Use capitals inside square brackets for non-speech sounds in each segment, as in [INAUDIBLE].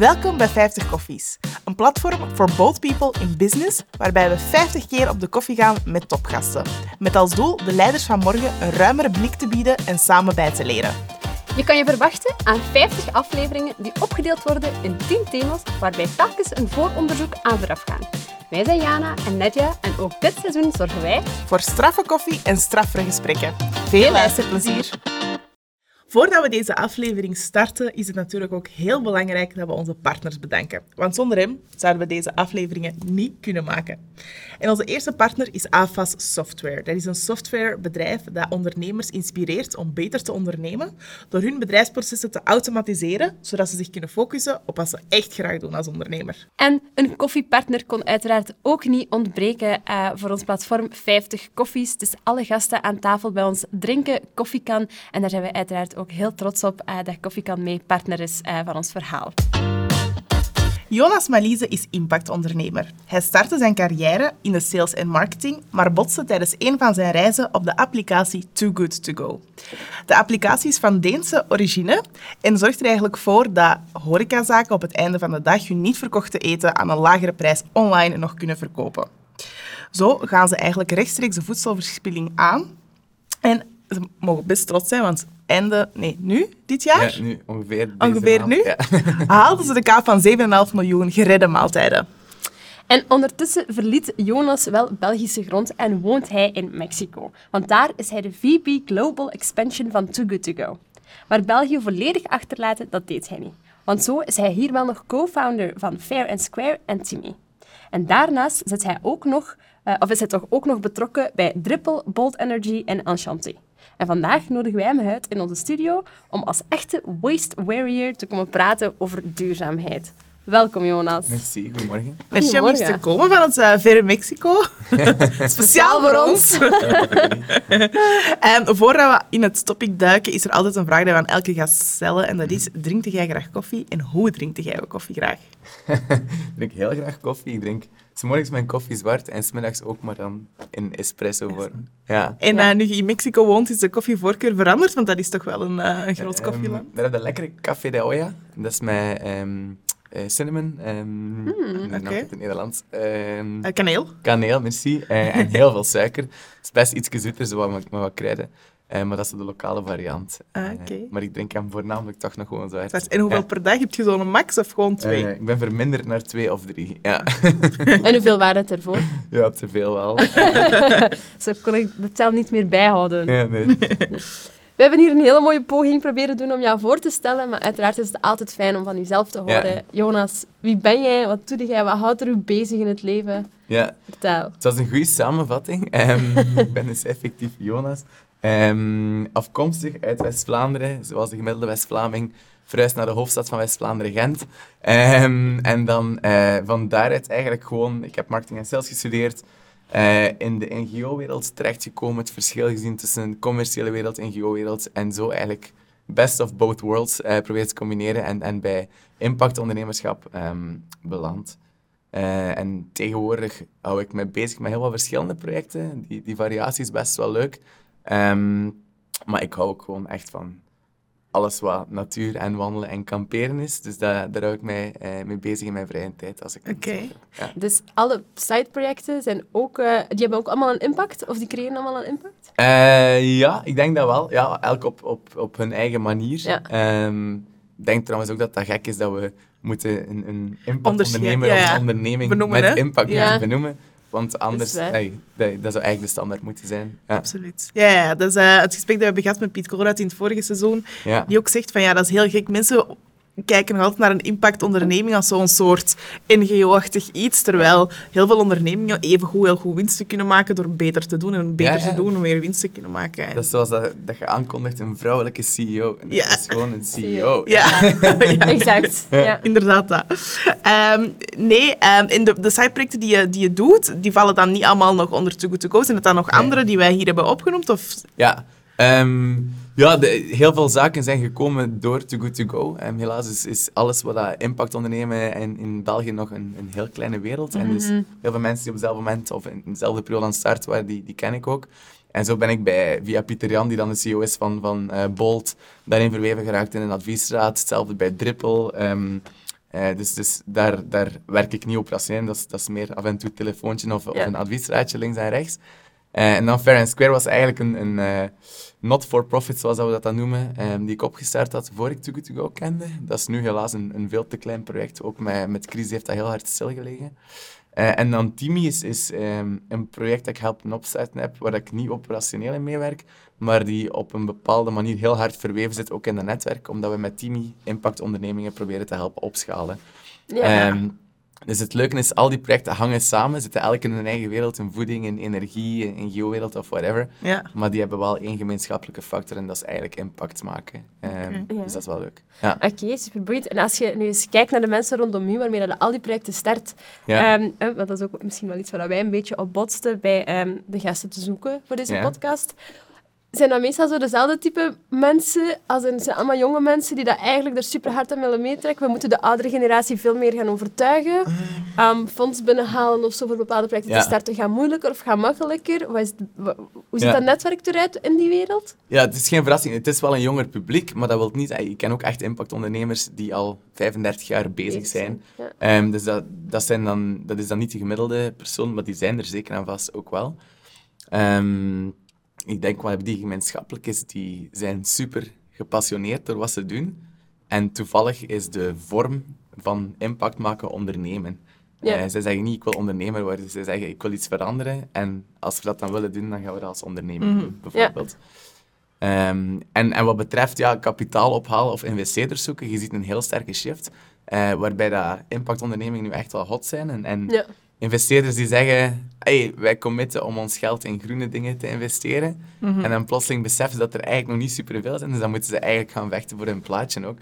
Welkom bij 50 Koffies, een platform voor both people in business, waarbij we 50 keer op de koffie gaan met topgasten. Met als doel de leiders van morgen een ruimere blik te bieden en samen bij te leren. Je kan je verwachten aan 50 afleveringen die opgedeeld worden in 10 thema's, waarbij telkens een vooronderzoek aan vooraf gaan. Wij zijn Jana en Nedja en ook dit seizoen zorgen wij Voor straffe koffie en straffere gesprekken. Veel luisterplezier! Voordat we deze aflevering starten, is het natuurlijk ook heel belangrijk dat we onze partners bedanken. Want zonder hem zouden we deze afleveringen niet kunnen maken. En onze eerste partner is AFAS Software. Dat is een softwarebedrijf dat ondernemers inspireert om beter te ondernemen door hun bedrijfsprocessen te automatiseren, zodat ze zich kunnen focussen op wat ze echt graag doen als ondernemer. En een koffiepartner kon uiteraard ook niet ontbreken eh, voor ons platform 50 Koffies. Dus alle gasten aan tafel bij ons drinken koffiekan. En daar zijn we uiteraard ook heel trots op eh, dat Koffiekan mee partner is eh, van ons verhaal. Jonas Malise is impactondernemer. Hij startte zijn carrière in de sales en marketing, maar botste tijdens een van zijn reizen op de applicatie Too Good To Go. De applicatie is van Deense origine en zorgt er eigenlijk voor dat horecazaken op het einde van de dag hun niet verkochte eten aan een lagere prijs online nog kunnen verkopen. Zo gaan ze eigenlijk rechtstreeks de voedselverspilling aan. En ze mogen best trots zijn, want einde, nee, nu, dit jaar, Ja, nu ongeveer. deze ongeveer maand. nu, Ja. [LAUGHS] haalden ze de kaap van 7,5 miljoen geredde maaltijden. En ondertussen verliet Jonas wel Belgische grond en woont hij in Mexico. Want daar is hij de VP Global Expansion van Too Good To Go. Maar België volledig achterlaten, dat deed hij niet. Want zo is hij hier wel nog co-founder van Fair and Square en Timmy. En daarnaast zit hij ook nog, eh, of is hij toch ook nog betrokken bij Dripple, Bold Energy en Enchanté. En vandaag nodigen wij hem uit in onze studio om als echte waste warrior te komen praten over duurzaamheid. Welkom Jonas. Merci, goedemorgen. Merci om hier te komen van het uh, verre Mexico. [LAUGHS] Speciaal voor ons. [LAUGHS] en voordat we in het topic duiken, is er altijd een vraag die we aan elke gast stellen. En dat is, drinkt jij graag koffie? En hoe drinkt jij koffie graag? [LAUGHS] Ik drink heel graag koffie. Ik drink morgens mijn koffie zwart en smiddags ook, maar dan in espresso vorm. Ja. En eh, nu je in Mexico woont, is de koffievoorkeur veranderd, want dat is toch wel een, eh, een groot Ehm, koffieland. we hebben lekkere café de olla. Dat is met ehm, eh, cinnamon. ehm oké. of het in het Nederlands. Kaneel. kaneel, merci. Eh, en heel veel suiker. Het is best iets zoeter, zo wat, met wat kruiden. Eh, maar dat is de lokale variant. Ah, Eh, oké. maar ik drink hem voornamelijk toch nog gewoon zwart. En hoeveel Ja. per dag heb je zo'n max of gewoon twee? Eh, ik ben verminderd naar twee of drie. Ja, [LAUGHS] En hoeveel waren het ervoor? ja te veel wel. [LAUGHS] Zo kon ik het zelf niet meer bijhouden. Ja, nee. [LAUGHS] We hebben hier een hele mooie poging proberen doen om jou voor te stellen, maar uiteraard is het altijd fijn om van jezelf te horen. Ja. Jonas, wie ben jij? Wat doe jij? Wat houdt er u bezig in het leven? ja, Vertel. het was een goede samenvatting. Ehm, ik ben dus effectief Jonas. Ehm, afkomstig uit West-Vlaanderen, zoals de gemiddelde West-Vlaming. Verhuisd naar de hoofdstad van West-Vlaanderen, Gent. Ehm, en dan eh, van daaruit eigenlijk gewoon... Ik heb marketing en sales gestudeerd. eh, in de NGO-wereld terechtgekomen. Het verschil gezien tussen de commerciële wereld en NGO-wereld. En zo eigenlijk best of both worlds eh proberen te combineren. En, en bij impactondernemerschap ehm beland. En tegenwoordig hou ik me bezig met heel wat verschillende projecten. Die, die variatie is best wel leuk. Ehm, maar ik hou ook gewoon echt van alles wat natuur en wandelen en kamperen is. Dus daar, daar hou ik mij eh, mee bezig in mijn vrije tijd. Als ik Oké. Ja. Dus alle sideprojecten zijn ook, eh, die hebben ook allemaal een impact? Of die creëren allemaal een impact? Eh, ja, ik denk dat wel. Ja, elk op, op, op hun eigen manier. Ja. Ehm, ik denk trouwens ook dat dat gek is dat we moeten een, een ja, ja. of onderneming Benoemen, met hè? impact benoemen. Want anders, nee, dat, dat zou eigenlijk de standaard moeten zijn. Ja. Absoluut. Ja, ja, dat is eh, het gesprek dat we hebben gehad met Piet Colruyt in het vorige seizoen. Ja. Die ook zegt van ja, dat is heel gek. Mensen kijken nog altijd naar een impactonderneming als zo'n soort NGO-achtig iets, terwijl heel veel ondernemingen evengoed heel goed winst kunnen maken door beter te doen en beter Ja, ja. te doen om meer winst te kunnen maken. En- Dat is zoals dat, dat je aankondigt, een vrouwelijke CEO. En dat Ja. is gewoon een CEO. ja, [LAUGHS] ja. Exact. [LAUGHS] Ja. Inderdaad, dat. Ehm, nee, ehm, in de, de sideprojecten die je, die je doet, die vallen dan niet allemaal nog onder Too Good To Go. Zijn het dan nog Nee. andere die wij hier hebben opgenoemd? Of... Ja, ehm, ja de, heel veel zaken zijn gekomen door Too Good To Go. Ehm, helaas is, is alles wat dat impact ondernemen en in België nog een, een heel kleine wereld. En dus heel veel mensen die op hetzelfde moment of in dezelfde periode aan start waren, die, die ken ik ook. En zo ben ik bij, via Pieter Jan, die dan de CEO is van, van eh, Bolt, daarin verweven geraakt in een adviesraad. Hetzelfde bij Dripple. ehm, Eh, dus dus daar, daar werk ik niet operationeel. Dat is, dat is meer af en toe een telefoontje of, of een adviesraadje links en rechts. Eh, en dan Fair and Square was eigenlijk een, een eh, not-for-profit, zoals dat we dat dan noemen, ehm, die ik opgestart had voor ik Too Good To Go kende. Dat is nu helaas een, een veel te klein project. Ook met, met crisis heeft dat heel hard stilgelegen. Eh, en dan Timi is, is ehm, een project dat ik helpen opstarten heb, waar ik niet operationeel in meewerk, maar die op een bepaalde manier heel hard verweven zit, ook in het netwerk, omdat we met Timi impactondernemingen proberen te helpen opschalen. Ja. Ehm, dus het leuke is, al die projecten hangen samen, zitten elk in hun eigen wereld, in voeding, in energie, in, in geowereld of whatever. Ja. Maar die hebben wel één gemeenschappelijke factor en dat is eigenlijk impact maken. Ja. Dus dat is wel leuk. Ja. Oké, superboeiend. En als je nu eens kijkt naar de mensen rondom u, waarmee dat al die projecten start, Ja. ehm, eh, want dat is ook misschien wel iets waar wij een beetje op botsten bij ehm, de gasten te zoeken voor deze Ja. podcast. Zijn dat meestal zo dezelfde type mensen? Als in, zijn allemaal jonge mensen die dat eigenlijk er super hard aan willen meetrekken. We moeten de oudere generatie veel meer gaan overtuigen. Um, fonds binnenhalen of zo voor bepaalde projecten. Ja. te starten. Gaat moeilijker of gaat makkelijker? Wat is het- hoe ziet Ja. dat netwerk eruit in die wereld? ja, het is geen verrassing. Het is wel een jonger publiek, maar dat wil niet... Ik ken ook echt impactondernemers die al 35 jaar bezig zijn. Ja. Ehm, dus dat, dat, zijn dan, dat is dan niet de gemiddelde persoon, maar die zijn er zeker en vast ook wel. Ehm, ik denk wat die gemeenschappelijk is, die zijn super gepassioneerd door wat ze doen. En toevallig is de vorm van impact maken ondernemen. Ja. Eh, zij zeggen niet, ik wil ondernemer worden. Zij zeggen, ik wil iets veranderen. En als we dat dan willen doen, dan gaan we dat als ondernemer Mhm. doen, bijvoorbeeld. Ehm, en, en wat betreft ja, kapitaal ophalen of investeerders zoeken, je ziet een heel sterke shift. eh, waarbij dat impactondernemingen nu echt wel hot zijn. En, en Ja. Investeerders die zeggen, hey, wij committen om ons geld in groene dingen te investeren. Mhm. En dan plotseling beseffen ze dat er eigenlijk nog niet superveel zijn. Dus dan moeten ze eigenlijk gaan vechten voor hun plaatje ook.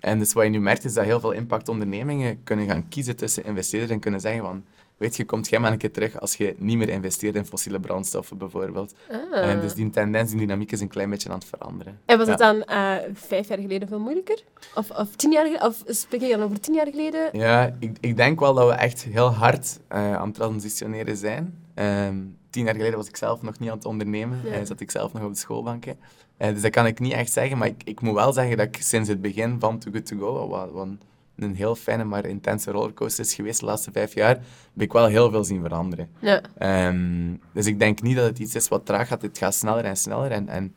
En dus wat je nu merkt, is dat heel veel impactondernemingen kunnen gaan kiezen tussen investeerders en kunnen zeggen van, weet je, komt jij maar een keer terug als je niet meer investeert in fossiele brandstoffen bijvoorbeeld. Ah. En dus die tendens, die dynamiek is een klein beetje aan het veranderen. En was het dan eh, vijf jaar geleden veel moeilijker? Of, of tien jaar geleden? Of spreek je dan over tien jaar geleden? Ja, ik, ik denk wel dat we echt heel hard eh, aan het transitioneren zijn. Ehm, tien jaar geleden was ik zelf nog niet aan het ondernemen. Ja. eh, zat ik zelf nog op de schoolbanken. Dus dat kan ik niet echt zeggen. Maar ik, ik moet wel zeggen dat ik sinds het begin van Too Good To Go, wat, wat een heel fijne, maar intense rollercoaster is geweest de laatste vijf jaar, heb ik wel heel veel zien veranderen. Ja. Ehm, dus ik denk niet dat het iets is wat traag gaat. Het gaat sneller en sneller. En, en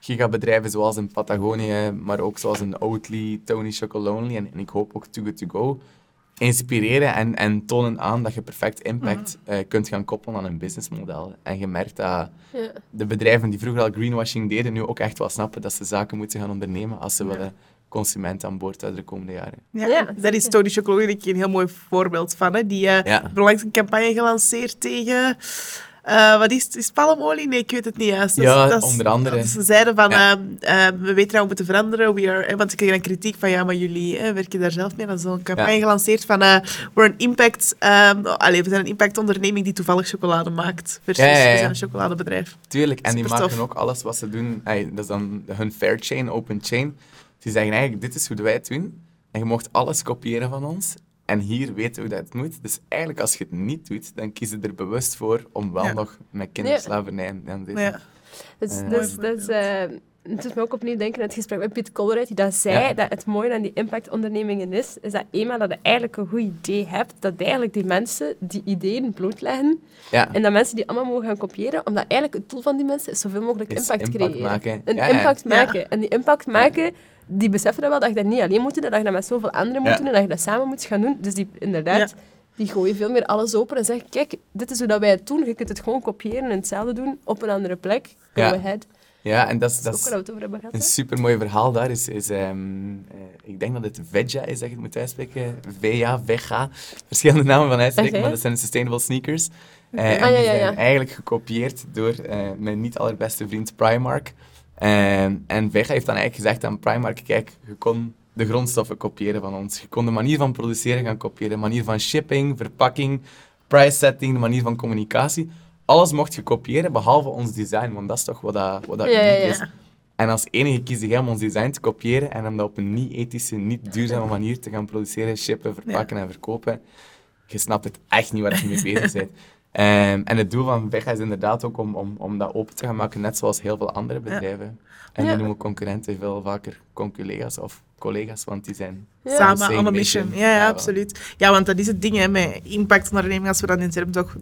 gigabedrijven zoals in Patagonië, maar ook zoals in Oatly, Tony Chocolonely en, en ik hoop ook Too Good To Go, inspireren en, en tonen aan dat je perfect impact eh, kunt gaan koppelen aan een businessmodel. En je merkt dat Ja. de bedrijven die vroeger al greenwashing deden, nu ook echt wel snappen dat ze zaken moeten gaan ondernemen als ze willen consumenten aan boord houden de komende jaren. Ja, Ja, dat is Tony Chocolonely een heel mooi voorbeeld van. Hè. Die eh Ja. onlangs een campagne gelanceerd tegen... eh, wat is het? Is palmolie? Nee, ik weet het niet juist. Dat Ja, dat is- onder andere. dat Ze zeiden van, Ja. ehm, ehm, we weten dat we moeten veranderen. We are, want ik kreeg dan kritiek van, ja, maar jullie werken daar zelf mee. Dat is zo'n campagne Ja. gelanceerd van, eh we're een impact... ehm, allee, we zijn een impactonderneming die toevallig chocolade maakt. Versus, Ja, ja, ja. we zijn een chocoladebedrijf. Tuurlijk, en die maken ook alles wat ze doen. dat is dan hun fair chain, open chain. Die zeggen eigenlijk, dit is hoe wij het doen. En je mocht alles kopiëren van ons. En hier weten we hoe dat het moet. Dus eigenlijk, als je het niet doet, dan kies je er bewust voor om wel Ja. nog met kinderslavernij en- en dit. Ja. Dus, Eh. dus, dus, eh, het doet me ook opnieuw denken aan het gesprek met Piet Colruyt, die dat zei Ja. dat het mooie aan die impactondernemingen is, is dat eenmaal dat je eigenlijk een goed idee hebt, dat eigenlijk die mensen die ideeën blootleggen Ja. en dat mensen die allemaal mogen gaan kopiëren, omdat eigenlijk het doel van die mensen is zoveel mogelijk Is impact, impact creëren. maken. Een Ja, ja. impact Ja. maken. En die impact maken, die beseffen dat wel, dat je dat niet alleen moet doen, dat je dat met zoveel anderen moet doen en dat je dat samen moet gaan doen. Dus die, inderdaad, die gooien veel meer alles open en zeggen, kijk, dit is hoe dat wij het doen. Je kunt het gewoon kopiëren en hetzelfde doen op een andere plek. Go Ja. ahead. Ja, en dat is, Dat dat is is ook waar we het over hebben gehad. een supermooi verhaal daar. Is, is, ehm, eh, ik denk dat het Veja is, dat je het moet uitspreken. Veja, Vega. Verschillende namen van uitspreken, maar dat zijn sustainable sneakers. Eh, Ah, en ja, die ja, zijn eigenlijk gekopieerd door eh, mijn niet allerbeste vriend Primark. En, en Vega heeft dan eigenlijk gezegd aan Primark, kijk, je kon de grondstoffen kopiëren van ons. Je kon de manier van produceren gaan kopiëren, de manier van shipping, verpakking, price setting, de manier van communicatie. Alles mocht je kopiëren, behalve ons design, want dat is toch wat dat, wat dat Ja, uniek ja. is. En als enige kies jij om ons design te kopiëren en om dat op een niet-ethische, niet duurzame manier te gaan produceren, shippen, verpakken en verkopen. Je snapt het echt niet waar je mee bezig bent. [LAUGHS] Ehm, en het doel van Vega is inderdaad ook om, om, om dat open te gaan maken, net zoals heel veel andere bedrijven. En Ja. die noemen concurrenten veel vaker conculega's of collega's, want die zijn Ja. Samen, Same on a mission. mission. Ja, ja, Ja, wel. absoluut. Ja, want dat is het ding hè, met impactonderneming, als we dat in term toch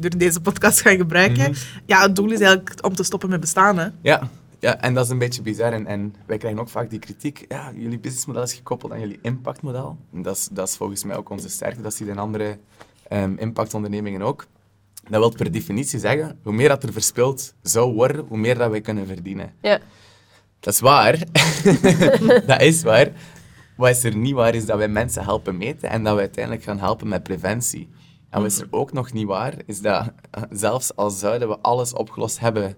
door deze podcast gaan gebruiken. Mhm. Ja, het doel is eigenlijk om te stoppen met bestaan. Hè. Ja, ja, en dat is een beetje bizar. En, en wij krijgen ook vaak die kritiek. Ja, jullie businessmodel is gekoppeld aan jullie impactmodel. En Dat is, dat is volgens mij ook onze sterkte. Dat ziet in andere ehm, impactondernemingen ook. Dat wil per definitie zeggen, hoe meer dat er verspild zou worden, hoe meer dat wij kunnen verdienen. Ja. Dat is waar. [LAUGHS] dat is waar. Wat is er niet waar, is dat wij mensen helpen meten en dat we uiteindelijk gaan helpen met preventie. En wat is er ook nog niet waar, is dat eh, zelfs al zouden we alles opgelost hebben,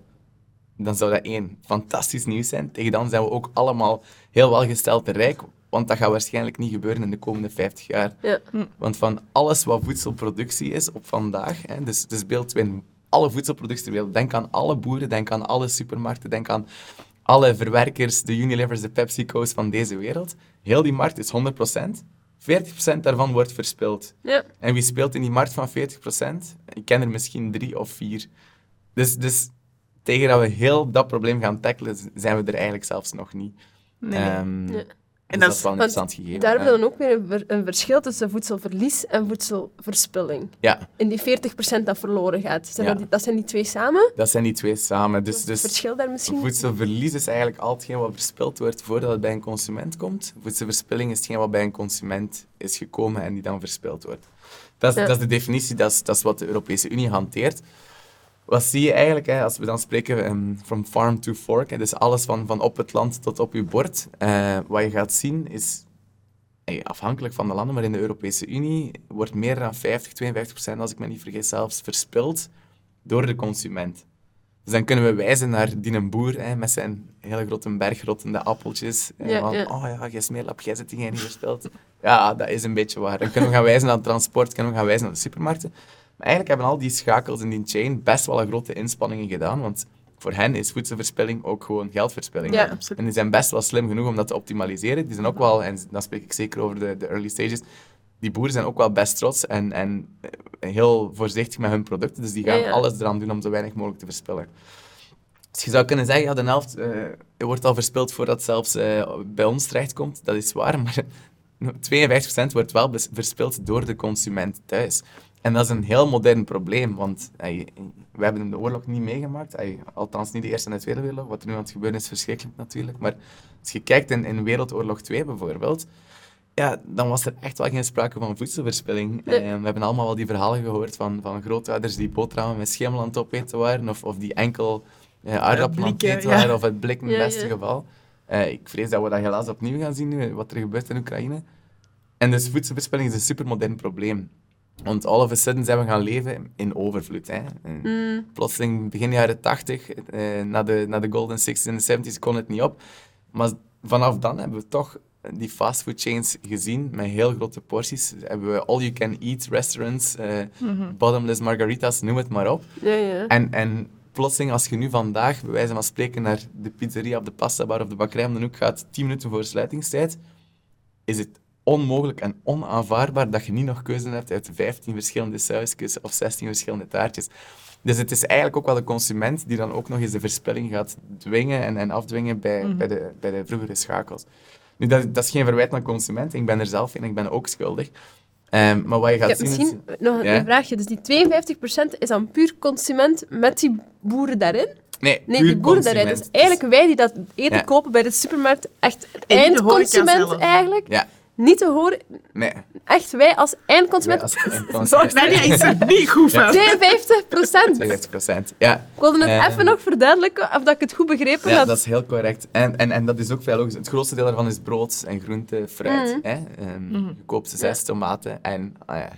dan zou dat één, fantastisch nieuws zijn. Tegen dan zijn we ook allemaal heel welgesteld en rijk, want dat gaat waarschijnlijk niet gebeuren in de komende 50 jaar. Ja. Want van alles wat voedselproductie is op vandaag, hè, dus, dus beeld in alle voedselproductie ter wereld, denk aan alle boeren, denk aan alle supermarkten, denk aan alle verwerkers, de Unilevers, de PepsiCo's van deze wereld. Heel die markt is 100%. 40% daarvan wordt verspild. Ja. En wie speelt in die markt van 40%? Ik ken er misschien drie of vier. Dus, dus tegen dat we heel dat probleem gaan tackelen, zijn we er eigenlijk zelfs nog niet. Nee. Ehm, Ja. En dat dat, is- is wel een want interessant gegeven. Daar hebben we dan ook weer een, ver- een verschil tussen voedselverlies en voedselverspilling. Ja, In die 40% dat verloren gaat. Zijn Ja. dat, die, dat zijn die twee samen? dat zijn die twee samen. Dus, dus verschil daar misschien? voedselverlies is eigenlijk al hetgeen wat verspild wordt voordat het bij een consument komt. Voedselverspilling is hetgeen wat bij een consument is gekomen en die dan verspild wordt. Dat is, Ja. dat is de definitie, dat is, dat is wat de Europese Unie hanteert. Wat zie je eigenlijk, hè, als we dan spreken ehm, from farm to fork, hè, dus alles van, van op het land tot op je bord. eh, wat je gaat zien is, afhankelijk van de landen, maar in de Europese Unie wordt meer dan 50, 52 procent, als ik me niet vergis zelfs, verspild door de consument. Dus dan kunnen we wijzen naar die een boer hè, met zijn hele grote berg rottende appeltjes. hè, Ja, van, ja. oh ja, jij smeerlap, jij zit niet verspild. Ja, dat is een beetje waar. Dan kunnen we gaan wijzen naar het transport, kunnen we gaan wijzen naar de supermarkten. Maar eigenlijk hebben al die schakels in die chain best wel een grote inspanningen gedaan, want voor hen is voedselverspilling ook gewoon geldverspilling. Ja, absoluut. En die zijn best wel slim genoeg om dat te optimaliseren. Die zijn ook wel, en dan spreek ik zeker over de, de early stages, die boeren zijn ook wel best trots en, en eh, heel voorzichtig met hun producten. Dus die gaan Ja, ja. alles eraan doen om zo weinig mogelijk te verspillen. Dus je zou kunnen zeggen, ja, de helft eh, wordt al verspild voordat het zelfs eh, bij ons terechtkomt. Dat is waar, [LAUGHS] maar 52% wordt wel verspild door de consument thuis. En dat is een heel modern probleem, want we hebben de oorlog niet meegemaakt. Althans, niet de Eerste en de Tweede Wereldoorlog. Wat er nu aan het gebeuren is, verschrikkelijk natuurlijk. Maar als je kijkt in, in Wereldoorlog 2 bijvoorbeeld, ja, dan was er echt wel geen sprake van voedselverspilling. Nee. Eh, we hebben allemaal wel die verhalen gehoord van, van grootouders die boterhammen met schimmel aan het opeten waren, of, of die enkel eh, aardappelen aan het blikken, eten ja. waren, of het blik in het Ja, beste ja. geval. Eh, ik vrees dat we dat helaas opnieuw gaan zien nu, wat er gebeurt in Oekraïne. En dus voedselverspilling is een supermodern probleem. Want all of a sudden zijn we gaan leven in overvloed. Hè. Mm, Plotseling, begin jaren 80, eh, na, de, na de golden 60s en de 70s, kon het niet op. Maar vanaf dan hebben we toch die fastfood chains gezien met heel grote porties. Hebben we all-you-can-eat restaurants, eh, bottomless margaritas, noem het maar op. ja, ja. En, en plotseling, als je nu vandaag, bij wijze van spreken, naar de pizzeria of de pasta bar of de bakkerij om de hoek gaat, 10 minuten voor sluitingstijd, is het onmogelijk en onaanvaardbaar dat je niet nog keuze hebt uit 15 verschillende sausjes of 16 verschillende taartjes. Dus het is eigenlijk ook wel de consument die dan ook nog eens de verspilling gaat dwingen en, en afdwingen bij, bij, de, bij de vroegere schakels. Nu, dat, dat is geen verwijt naar consument. Ik ben er zelf in, ik ben ook schuldig. Ehm, maar wat je gaat zien... is- misschien nog Ja? een vraagje. Dus die 52% is dan puur consument met die boeren daarin? Nee, Nee, puur die boeren daarin. Dus eigenlijk wij die dat eten Ja. kopen bij de supermarkt, echt eindconsument eigenlijk. Ja, Niet te horen, nee. echt wij als eindconsument. Wij als [LAUGHS] eindconsument. Volgens mij is er niet goed van. 52%! 52 procent. Ja, Ik wilde het Eh, even nog verduidelijken of dat ik het goed begrepen ja, had. dat is heel correct. En, en, en dat is ook veel logisch. Het grootste deel daarvan is brood en groente, fruit. Mhm. Hè? Ehm, Je koopt zes tomaten en ah ja,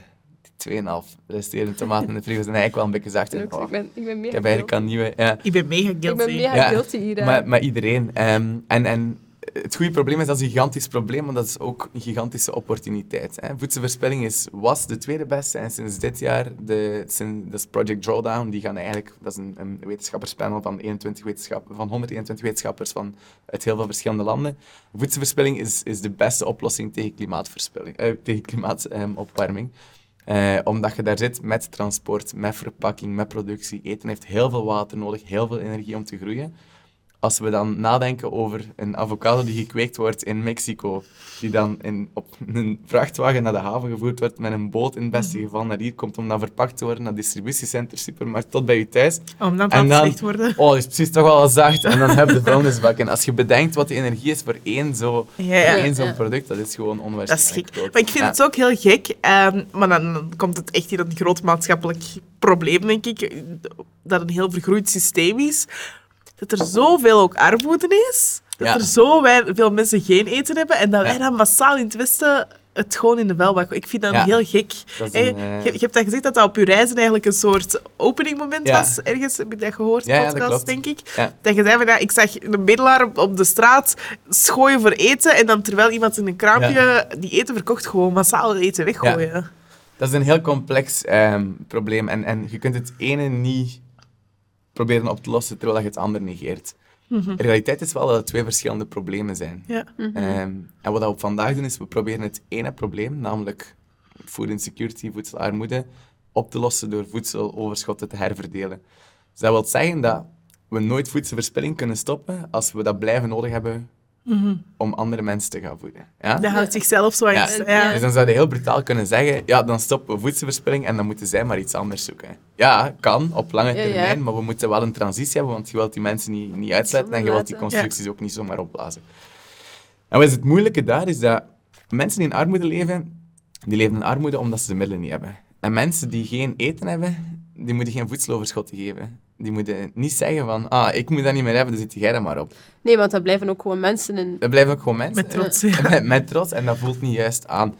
die 2,5 resterende tomaten in de frigo zijn eigenlijk wel een beetje zacht. Ik oh, ben, ik ben ik mega heb eigenlijk guilty. een nieuwe... Ja. Ik ben mega Ik ben guilty. mega Ja, guilty hier. Maar, maar iedereen. Ehm, en, en het goede probleem is, dat is een gigantisch probleem, maar dat is ook een gigantische opportuniteit. Hè. Voedselverspilling is, was de tweede beste en sinds dit jaar, de, sinds, dat is Project Drawdown, die gaan eigenlijk, dat is een, een wetenschapperspanel van, 21 wetenschap, van 121 wetenschappers van uit heel veel verschillende landen. Voedselverspilling is, is de beste oplossing tegen klimaatverspilling, eh, tegen klimaatopwarming. Eh, omdat je daar zit met transport, met verpakking, met productie. Eten heeft heel veel water nodig, heel veel energie om te groeien. Als we dan nadenken over een avocado die gekweekt wordt in Mexico, die dan in, op een vrachtwagen naar de haven gevoerd wordt, met een boot in het beste Mhm. geval naar hier komt om dan verpakt te worden naar distributiecenter, supermarkt, tot bij je thuis. Om dan En te dan- slecht worden. Oh, is precies toch wel zacht. En dan heb je de [LAUGHS] vuilnisbak. En als je bedenkt wat de energie is voor één zo- Ja, ja. voor één zo'n Ja. product, dat is gewoon Dat is onwaarschijnlijk gek. Maar ik vind het ook heel gek. ehm, maar dan, dan komt het echt in een groot maatschappelijk probleem, denk ik. Dat een heel vergroeid systeem is. Dat er zoveel ook armoede is. Dat Ja. er zo veel mensen geen eten hebben. En dat wij dan massaal in het Westen het gewoon in de vuilbak... Ik vind dat Ja. heel gek. Dat een, eh, je, je hebt dat gezegd dat dat op je reizen eigenlijk een soort openingmoment Ja. was. Ergens heb ik dat gehoord, Ja, dat podcast, denk ik. Ja. Dat je zei van, ja, ik zag een bedelaar op, op de straat schooien voor eten en dan terwijl iemand in een kraampje die eten verkocht, gewoon massaal eten weggooien. Dat is een heel complex ehm, probleem. En, en je kunt het ene niet proberen op te lossen terwijl je het andere negeert. De realiteit is wel dat het twee verschillende problemen zijn. Ja. Ehm, en wat we vandaag doen, is we proberen het ene probleem, namelijk food insecurity, voedselarmoede, op te lossen door voedseloverschotten te herverdelen. Dus dat wil zeggen dat we nooit voedselverspilling kunnen stoppen als we dat blijven nodig hebben om andere mensen te gaan voeden. Ja? Dat houdt zichzelf zo aan Ja. je- Ja. ja. Dus dan zou je heel brutaal kunnen zeggen, ja, dan stoppen we voedselverspilling en dan moeten zij maar iets anders zoeken. Ja, kan, op lange Ja, ja. termijn, maar we moeten wel een transitie hebben, want je wilt die mensen niet, niet uitsluiten en je wilt die constructies ook niet zomaar opblazen. En wat is het moeilijke daar, is dat mensen die in armoede leven, die leven in armoede omdat ze de middelen niet hebben. En mensen die geen eten hebben, die moeten geen voedseloverschotten geven. Die moeten niet zeggen van, ah, ik moet dat niet meer hebben, dus zit jij er maar op. Nee, want dat blijven ook gewoon mensen in... Dat blijven ook gewoon mensen. Met trots, ja. met, [LAUGHS] met trots, en dat voelt niet juist aan.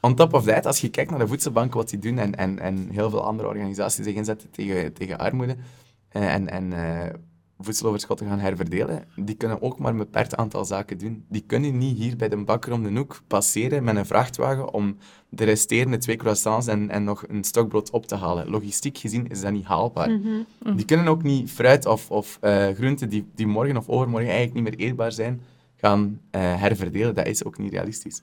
On top of that, als je kijkt naar de voedselbanken, wat die doen, en, en, en heel veel andere organisaties zich inzetten tegen, tegen armoede, eh, en, en eh, voedseloverschotten gaan herverdelen, die kunnen ook maar een beperkt aantal zaken doen. Die kunnen niet hier bij de bakker om de hoek passeren met een vrachtwagen om de resterende twee croissants en, en nog een stokbrood op te halen. Logistiek gezien is dat niet haalbaar. Die kunnen ook niet fruit of, of eh, groenten die, die morgen of overmorgen eigenlijk niet meer eetbaar zijn, gaan eh, herverdelen. Dat is ook niet realistisch.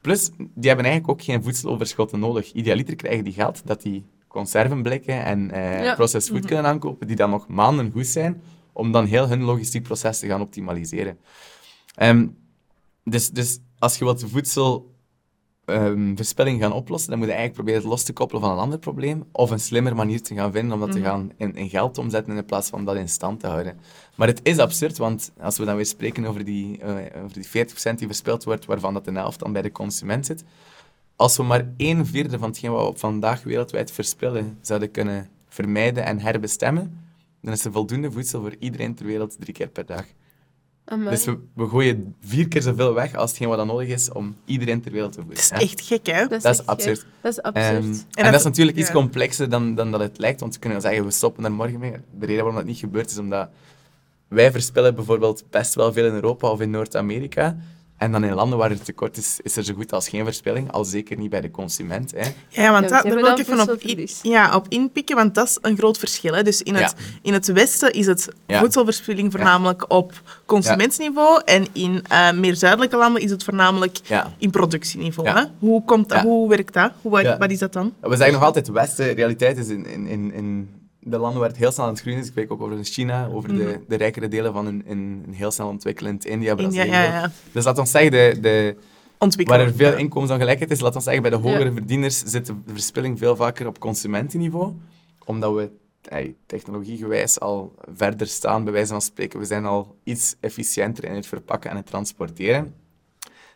Plus, die hebben eigenlijk ook geen voedseloverschotten nodig. Idealiter krijgen die geld dat die conservenblikken en eh Ja. processed food kunnen aankopen, die dan nog maanden goed zijn, om dan heel hun logistiek proces te gaan optimaliseren. Ehm, dus, dus als je wat voedselverspilling gaan oplossen, dan moet je eigenlijk proberen het los te koppelen van een ander probleem, of een slimmer manier te gaan vinden om dat te gaan in, in geld omzetten in plaats van dat in stand te houden. Maar het is absurd, want als we dan weer spreken over die, eh, over die 40% die verspild wordt, waarvan dat de helft dan bij de consument zit, als we maar een vierde van hetgeen wat we vandaag wereldwijd verspillen zouden kunnen vermijden en herbestemmen, dan is er voldoende voedsel voor iedereen ter wereld drie keer per dag. Amai. Dus we, we gooien vier keer zoveel weg als hetgeen wat dan nodig is om iedereen ter wereld te voeden. Dat is echt gek, hè? dat is absurd. gek. Dat is absurd. Ehm, en, dat- dat is natuurlijk iets complexer dan, dan dat het lijkt, want we kunnen zeggen, we stoppen er morgen mee. De reden waarom dat niet gebeurt, is omdat wij verspillen bijvoorbeeld best wel veel in Europa of in Noord-Amerika. En dan in landen waar er tekort is, is er zo goed als geen verspilling, al zeker niet bij de consument. Hè. Ja, want Ja, dat, ze daar wil ik even op, in, ja, op inpikken, want dat is een groot verschil. Hè. Dus in het, Ja. in het Westen is het Ja. voedselverspilling voornamelijk op consumentsniveau en in eh, meer zuidelijke landen is het voornamelijk Ja. in productieniveau. Ja. Hè. Hoe, komt, dat- Ja. hoe werkt dat? Hoe, wat, Ja. wat is dat dan? We zeggen nog altijd, Westen, realiteit is in, in, in, in de landen waar het heel snel aan het groeien is. Ik spreek ook over China, over de, de rijkere delen van een, een, een heel snel ontwikkelend India, India, Brazilië. ja, ja. Dus laat ons zeggen, de, de, waar er veel inkomensongelijkheid is, laat ons zeggen, bij de hogere verdieners zit de verspilling veel vaker op consumentenniveau, omdat we hey, technologiegewijs al verder staan, bij wijze van spreken. We zijn al iets efficiënter in het verpakken en het transporteren.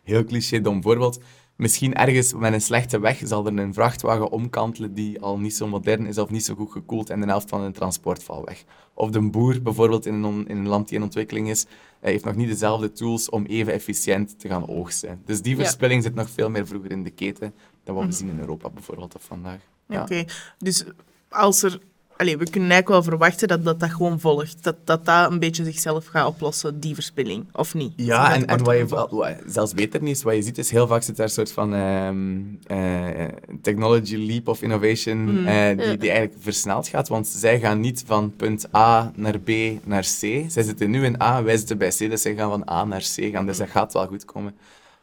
Heel cliché, dom voorbeeld. Misschien ergens met een slechte weg zal er een vrachtwagen omkantelen die al niet zo modern is of niet zo goed gekoeld en de helft van een transport valt weg. Of de boer bijvoorbeeld in een, in een land die in ontwikkeling is, hij heeft nog niet dezelfde tools om even efficiënt te gaan oogsten. Dus die Ja. verspilling zit nog veel meer vroeger in de keten dan wat we zien in Europa bijvoorbeeld of vandaag. Ja. Oké, dus als er... Allee, we kunnen eigenlijk wel verwachten dat dat, dat gewoon volgt. Dat, dat dat een beetje zichzelf gaat oplossen, die verspilling. Of niet? Ja, en, wat je, komt. wel- wat- zelfs beter niet is, wat je ziet is heel vaak zit daar een soort van ehm, eh, technology leap of innovation Hmm. eh, die, die eigenlijk versneld gaat, want zij gaan niet van punt A naar B naar C. Zij zitten nu in A, wij zitten bij C, dus zij gaan van A naar C gaan, dus dat gaat wel goed komen.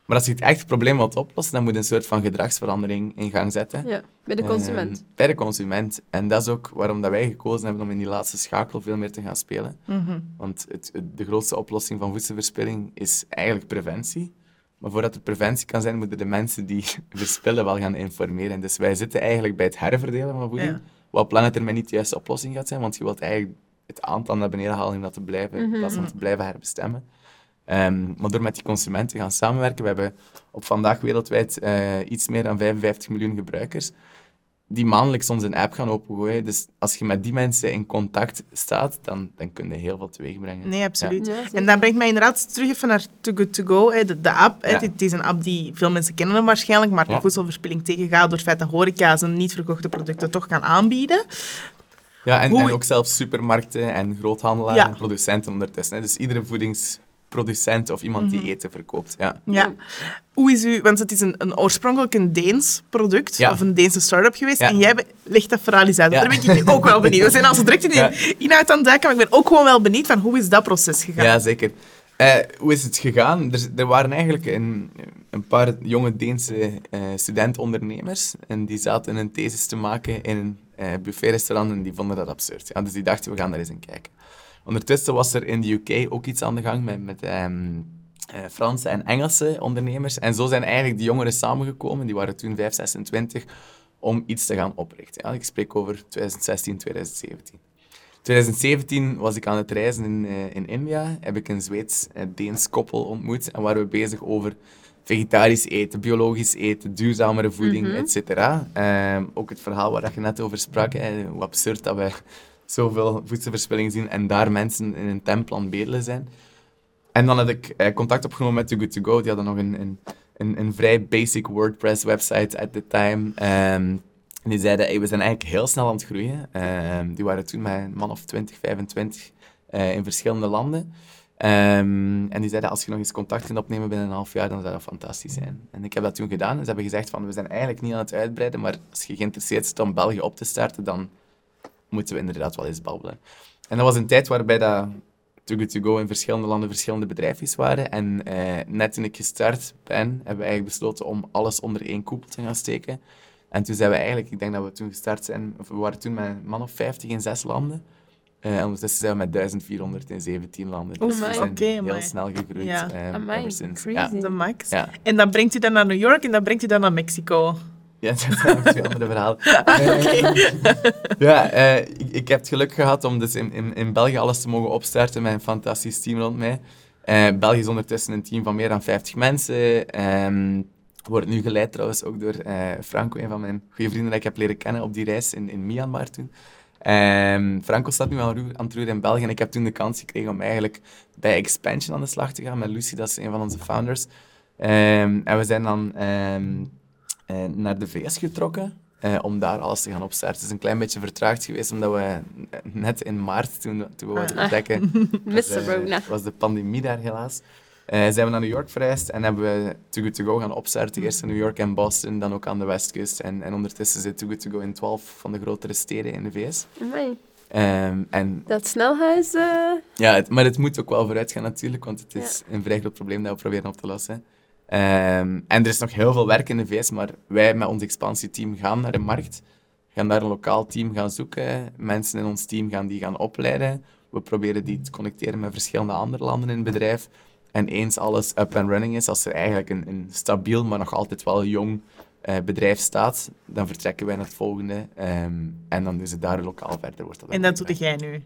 Maar als je het echt probleem wilt oplossen, dan moet je een soort van gedragsverandering in gang zetten. Ja, bij de consument. Ehm, bij de consument. En dat is ook waarom dat wij gekozen hebben om in die laatste schakel veel meer te gaan spelen. Mhm. Want het, het- de grootste oplossing van voedselverspilling is eigenlijk preventie. Maar voordat er preventie kan zijn, moeten de mensen die [LAUGHS] verspillen wel gaan informeren. En dus wij zitten eigenlijk bij het herverdelen van voeding. Ja. Wat op lange termijn niet de juiste oplossing gaat zijn, want je wilt eigenlijk het aantal naar beneden halen om dat te blijven, in plaats van te blijven herbestemmen. Ehm, maar door met die consumenten te gaan samenwerken, we hebben op vandaag wereldwijd eh, iets meer dan 55 miljoen gebruikers die maandelijks onze app gaan opengooien. Dus als je met die mensen in contact staat, dan, dan kun je heel veel teweeg brengen. Nee, absoluut. Ja, en dat brengt mij inderdaad terug even naar Too Good To Go, hè, de, de app. Ja. Het is een app die veel mensen kennen hem waarschijnlijk, maar Ja. de voedselverspilling tegengaat door het feit dat horeca zijn niet verkochte producten toch kan aanbieden. Ja, en, Hoe- en ook zelfs supermarkten en groothandelaren Ja. en producenten ondertussen. Hè. Dus iedere voedingsproducent of iemand die eten verkoopt. Ja. Ja. Hoe is u, want het is een, een oorspronkelijk een Deens product, Ja. of een Deense start-up geweest, Ja. en jij legt dat verhaal eens uit. Daar ben ik ook wel benieuwd. We zijn al zo direct in inhoud aan het duiken, maar ik ben ook gewoon wel benieuwd van hoe is dat proces gegaan? Ja, zeker. Eh, hoe is het gegaan? Er, er waren eigenlijk een, een paar jonge Deense eh studentondernemers en die zaten een thesis te maken in een eh buffetrestaurant en die vonden dat absurd. Ja, dus die dachten, we gaan daar eens in kijken. Ondertussen was er in de UK ook iets aan de gang met, met ehm, eh, Franse en Engelse ondernemers. En zo zijn eigenlijk die jongeren samengekomen, die waren toen 5, 26, om iets te gaan oprichten. Ja, ik spreek over 2016, 2017. 2017 was ik aan het reizen in, eh, in India. Heb ik een Zweeds-Deens koppel ontmoet. En waren we bezig over vegetarisch eten, biologisch eten, duurzamere voeding, et cetera. Ehm, ook het verhaal waar je net over sprak. Hè, hoe absurd dat we zoveel voedselverspilling zien en daar mensen in een tempel aan bedelen zijn. En dan had ik eh, contact opgenomen met Too Good To Go. Die hadden nog een, een, een, een vrij basic WordPress-website at the time. Ehm, en die zeiden, we zijn eigenlijk heel snel aan het groeien. Ehm, die waren toen met een man of 20, 25 eh, in verschillende landen. Ehm, en die zeiden, als je nog eens contact kunt opnemen binnen een half jaar, dan zou dat fantastisch zijn. En ik heb dat toen gedaan. En ze hebben gezegd, van, we zijn eigenlijk niet aan het uitbreiden, maar als je geïnteresseerd bent om België op te starten, dan moeten we inderdaad wel eens babbelen. En dat was een tijd waarbij dat Too Good To Go in verschillende landen verschillende bedrijfjes waren. En eh, net toen ik gestart ben, hebben we eigenlijk besloten om alles onder één koepel te gaan steken. En toen zijn we eigenlijk, ik denk dat we toen gestart zijn, of we waren toen met een man of 50 in zes landen. Eh, en ondertussen zijn we met 1417 landen. Dus we Amai. zijn Oké, heel amai. snel gegroeid. Ja. Amai, ever since. crazy. Ja. De max. Ja. En dan brengt u dat naar New York en dan brengt u dat naar Mexico. Ja, [LAUGHS] dat zijn nog twee andere verhalen. [LAUGHS] Eh, ja, eh, ik, ik heb het geluk gehad om dus in, in, in België alles te mogen opstarten met een fantastisch team rond mij. Eh, België is ondertussen een team van meer dan 50 mensen. Ehm wordt nu geleid trouwens ook door Franco, een van mijn goede vrienden dat ik heb leren kennen op die reis in, in Myanmar toen. Ehm, Franco staat nu aan, aan het roer in België en ik heb toen de kans gekregen om eigenlijk bij Expansion aan de slag te gaan met Lucy, dat is een van onze founders. Ehm, en we zijn dan naar de VS getrokken eh, om daar alles te gaan opstarten. Het is een klein beetje vertraagd geweest, omdat we eh, net in maart, toen, toen we Ah. ontdekken, [LAUGHS] was, eh, was de pandemie daar helaas. Eh, zijn we naar New York verreisd en hebben we Too Good To Go gaan opstarten. Eerst in New York en Boston, dan ook aan de westkust. En, en ondertussen zit Too Good To Go in 12 van de grotere steden in de VS. Amai. Ehm, en, Dat snelhuis... eh, ja, het- maar het moet ook wel vooruit gaan natuurlijk, want het is een vrij groot probleem dat we proberen op te lossen. Ehm, en er is nog heel veel werk in de VS, maar wij met ons expansieteam gaan naar de markt. Gaan daar een lokaal team gaan zoeken. Mensen in ons team gaan die gaan opleiden. We proberen die te connecteren met verschillende andere landen in het bedrijf. En eens alles up and running is, als er eigenlijk een, een stabiel, maar nog altijd wel jong eh, bedrijf staat, dan vertrekken wij naar het volgende. ehm, en dan is het daar lokaal verder. Wordt dat En dat doe jij nu.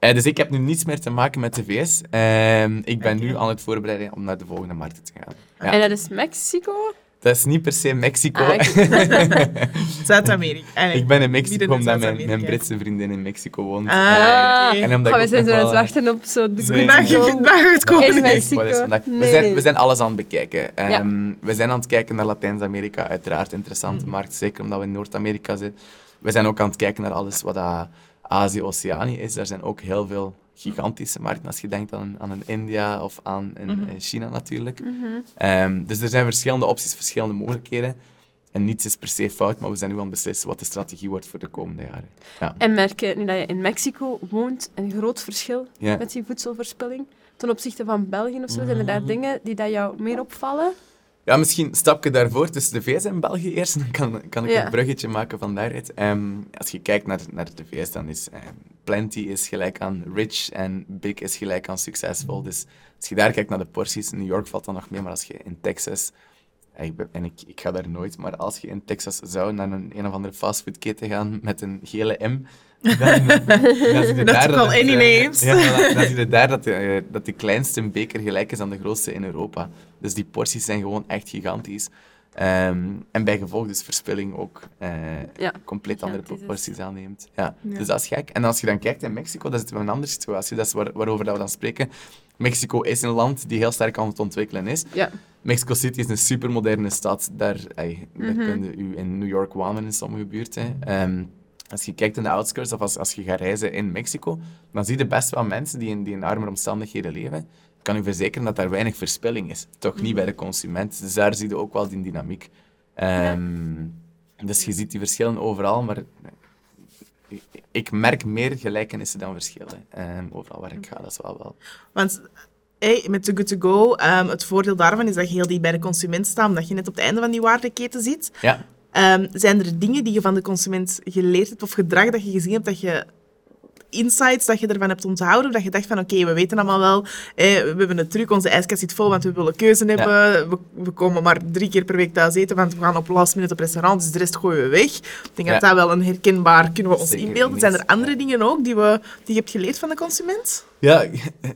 Eh, dus ik heb nu niets meer te maken met de VS. Ehm, ik ben nu aan het voorbereiden om naar de volgende markten te gaan. Ja. En dat is Mexico? Dat is niet per se Mexico. Ah, [LAUGHS] Zuid-Amerika. Eigenlijk. ik ben in Mexico omdat mijn, Britse vriendin in Mexico woont. Ah, Eh, en omdat we zijn zo aan het wachten op zo de Nee, het komen. Kijk, Mexico. we, zijn, we zijn alles aan het bekijken. Ehm, We zijn aan het kijken naar Latijns-Amerika, uiteraard interessante Mhm. markt, zeker omdat we in Noord-Amerika zitten. We zijn ook aan het kijken naar alles wat dat Azië-Oceanië is. Daar zijn ook heel veel gigantische markten, als je denkt aan, aan een India of aan een, Mhm. een China natuurlijk. Mhm. Ehm, dus er zijn verschillende opties, verschillende mogelijkheden. En niets is per se fout, maar we zijn nu aan het beslissen wat de strategie wordt voor de komende jaren. Ja. En merk je, nu dat je in Mexico woont, een groot verschil met die voedselverspilling ten opzichte van België of zo? Zijn er daar Mhm. dingen die dat jou meer opvallen? Ja, misschien een stapje daarvoor tussen de VS en België eerst. Dan kan, kan ik Ja. een bruggetje maken van daaruit. Ehm, als je kijkt naar, naar de VS, dan is ehm, plenty is gelijk aan rich en big is gelijk aan succesvol. Dus als je daar kijkt naar de porties, New York valt dan nog mee, maar als je in Texas... ja, Ik ben, en ik, ik ga daar nooit, maar als je in Texas zou naar een, een of andere fastfoodketen gaan met een gele M, Dat daar is wel het, any eh, ja, zie je daar dat eh, dat de kleinste beker gelijk is aan de grootste in Europa. Dus die porties zijn gewoon echt gigantisch. Ehm, en bij gevolg dus verspilling ook eh, compleet andere is. proporties aanneemt. Ja. Dus dat is gek. En als je dan kijkt in Mexico, dat in een andere situatie. Dat is waar, waarover dat we dan spreken. Mexico is een land die heel sterk aan het ontwikkelen is. Mexico City is een supermoderne stad. Daar, ey, daar Mhm. kun je in New York wonen in sommige buurten. Ehm, als je kijkt in de outskirts of als, als je gaat reizen in Mexico, dan zie je best wel mensen die in, die in armere omstandigheden leven. Ik kan u verzekeren dat daar weinig verspilling is. Toch niet bij de consument. Dus daar zie je ook wel die dynamiek. Ehm, Dus je ziet die verschillen overal, maar ik, merk meer gelijkenissen dan verschillen. Ehm, overal waar ik ga, dat is wel wel. Want hey, met Too Good To Go, ehm, het voordeel daarvan is dat je heel dicht bij de consument staat, omdat je net op het einde van die waardeketen zit. Ja. Ehm, zijn er dingen die je van de consument geleerd hebt of gedrag dat je gezien hebt, dat je insights dat je ervan hebt onthouden, of dat je dacht van oké, we weten allemaal wel, eh, we hebben een truc, onze ijskast zit vol, want we willen keuze hebben, we, we komen maar drie keer per week thuis eten, want we gaan op last minute op restaurant, dus de rest gooien we weg. Ik denk Ja. dat dat wel een herkenbaar, kunnen we ons Zeker inbeelden. Zijn er andere dingen ook die, we, die je hebt geleerd van de consument? Ja,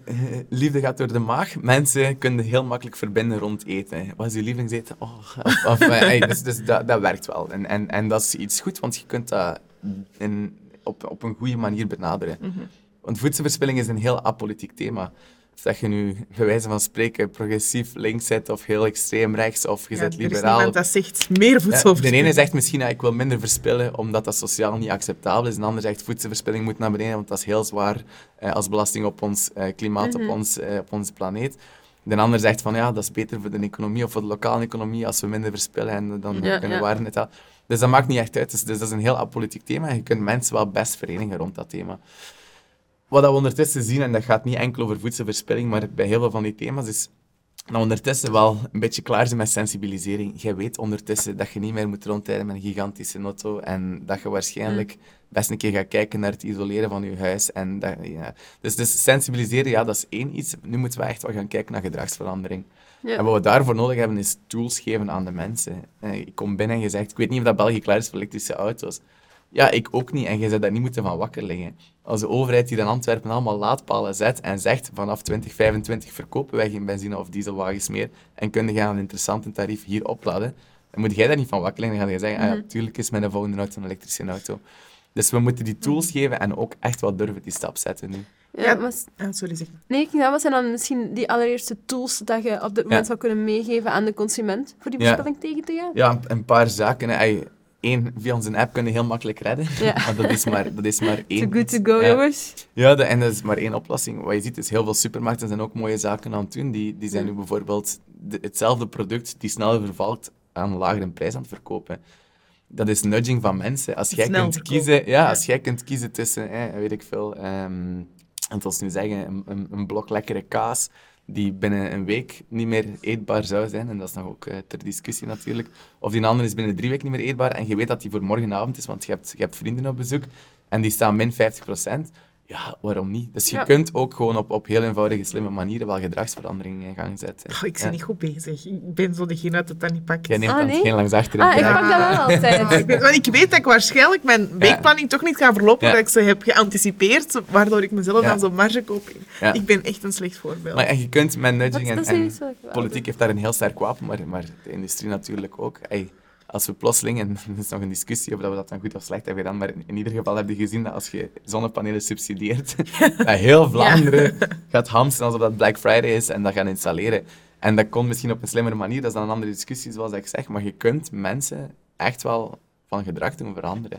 [LAUGHS] liefde gaat door de maag. Mensen kunnen heel makkelijk verbinden rond eten. Wat is je lievelingseten? Oh, of, of, eh, hey, dus dus dat, dat werkt wel. En, en, en dat is iets goed, want je kunt dat in, op, op een goede manier benaderen. Want voedselverspilling is een heel apolitiek thema. Of dat je nu, bij wijze van spreken, progressief links zit of heel extreem rechts of je Ja, er is liberaal. niemand dat zegt meer Ja, voedselverspilling. de ene zegt misschien dat ik wil minder verspillen omdat dat sociaal niet acceptabel is. De ander zegt voedselverspilling moet naar beneden, want dat is heel zwaar eh, als belasting op ons eh, klimaat, op, ons, eh, op onze planeet. De ander zegt van ja, dat is beter voor de economie of voor de lokale economie als we minder verspillen en dan Ja, kunnen ja. waarden het halen. Dus dat maakt niet echt uit. Dus, dus dat is een heel apolitiek thema en je kunt mensen wel best verenigen rond dat thema. Wat we ondertussen zien, en dat gaat niet enkel over voedselverspilling, maar bij heel veel van die thema's, is dat we ondertussen wel een beetje klaar zijn met sensibilisering. Jij weet ondertussen dat je niet meer moet rondrijden met een gigantische auto en dat je waarschijnlijk best een keer gaat kijken naar het isoleren van je huis. En dat, ja. dus, dus sensibiliseren, ja, dat is één iets. Nu moeten we echt wel gaan kijken naar gedragsverandering. Ja. En wat we daarvoor nodig hebben, is tools geven aan de mensen. Eh, Ik kom binnen en je zegt, ik weet niet of dat België klaar is voor elektrische auto's. Ja, ik ook niet. En je zou daar niet moeten van wakker liggen. Als de overheid hier in Antwerpen allemaal laadpalen zet en zegt vanaf 2025 verkopen wij geen benzine- of dieselwagens meer en kunnen gaan een interessante tarief hier opladen, dan moet jij daar niet van wakker liggen. Dan ga je zeggen, ah ja, tuurlijk is mijn volgende auto een elektrische auto. Dus we moeten die tools geven en ook echt wel durven die stap zetten nu. Ja, maar Ah, sorry, zeg maar. nee, ik denk dat wat zijn dan misschien die allereerste tools dat je op dit moment Ja. zou kunnen meegeven aan de consument voor die Ja. verspilling tegen te gaan? Ja, een, een paar zaken. hè. Eén, via onze app kunnen heel makkelijk redden. Ja. [LAUGHS] Maar dat is maar, dat is maar één. Too good to go, Ja. jongens. Ja, de- en dat is maar één oplossing. Wat je ziet is heel veel supermarkten zijn ook mooie zaken aan het doen. Die, die zijn nu bijvoorbeeld de- hetzelfde product die sneller vervalt aan een lagere prijs aan het verkopen. Dat is nudging van mensen. Als jij Snel kunt verkopen. kiezen, ja, als jij kunt kiezen tussen, eh, weet ik veel, ehm en ons nu zeggen, een, een, een blok lekkere kaas die binnen een week niet meer eetbaar zou zijn, en dat is nog ook eh, ter discussie natuurlijk, of die andere is binnen drie weken niet meer eetbaar, en je weet dat die voor morgenavond is, want je hebt, je hebt vrienden op bezoek, en die staan min 50%, ja, waarom niet? Dus je Ja. kunt ook gewoon op, op heel eenvoudige, slimme manieren wel gedragsverandering in gang zetten. Oh, ik ben Ja. niet goed bezig. Ik ben zo degene dat dat niet pakt. Jij neemt Ah, dan nee? hetgeen langs achteren. Ah, ik pak dat wel [LAUGHS] altijd. Ik want ik weet dat ik waarschijnlijk mijn weekplanning toch niet ga verlopen, Ja. dat ik ze heb geanticipeerd, waardoor ik mezelf Ja. dan zo'n marge koop. Ja. Ik ben echt een slecht voorbeeld. Maar en je kunt met Dat, nudging en, politiek heeft daar een heel sterk wapen, maar, maar de industrie natuurlijk ook. Ey, als we plotseling, en [LAUGHS] er is nog een discussie of dat we dat dan goed of slecht hebben gedaan, maar in, in ieder geval heb je gezien dat als je zonnepanelen subsidieert, [LAUGHS] dat heel Vlaanderen gaat hamsteren alsof dat Black Friday is en dat gaan installeren. En dat kon misschien op een slimmere manier, dat is dan een andere discussie zoals ik zeg, maar je kunt mensen echt wel van gedrag doen veranderen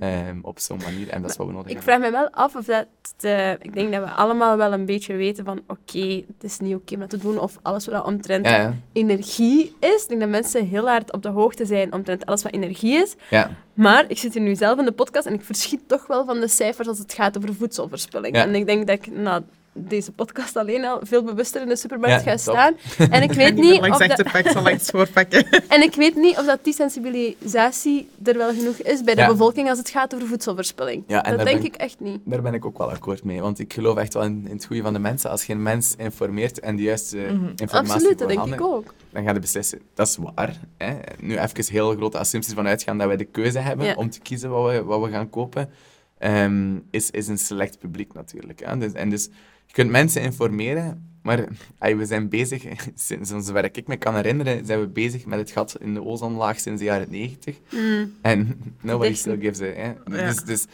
ehm, op zo'n manier. En dat is wat we nodig Mhm. Ik hebben. vraag me wel af of dat... eh, ik denk dat we allemaal wel een beetje weten van... Oké, het is niet oké om dat te doen. Of alles wat omtrent Ja, ja. energie is. Ik denk dat mensen heel hard op de hoogte zijn omtrent alles wat energie is. ja. Maar ik zit hier nu zelf in de podcast en ik verschiet toch wel van de cijfers als het gaat over voedselverspilling. Ja. En ik denk dat ik na deze podcast alleen al veel bewuster in de supermarkt Ja, gaan top. staan. En ik weet [LAUGHS] Niet of dat, [LAUGHS] voorpakken. en ik weet niet of dat die sensibilisatie er wel genoeg is bij de Ja. bevolking als het gaat over voedselverspilling. Ja, dat denk ben ik echt niet. Daar ben ik ook wel akkoord mee, want ik geloof echt wel in, in het goede van de mensen. Als je een mens informeert en de juiste informatie Absoluut, dat denk ik ook. dan ga je beslissen. Dat is waar. Hè. Nu even heel grote assumpties van uitgaan dat wij de keuze hebben Ja. om te kiezen wat we, wat we gaan kopen, ehm, is, is een select publiek natuurlijk. Hè. Dus, en dus je kunt mensen informeren, maar we zijn bezig, [LAUGHS] sinds zover ik me kan herinneren, zijn we bezig met het gat in de ozonlaag sinds de jaren 90. Mm. En [LAUGHS] nobody still gives. Hè. Ja. Dus, dus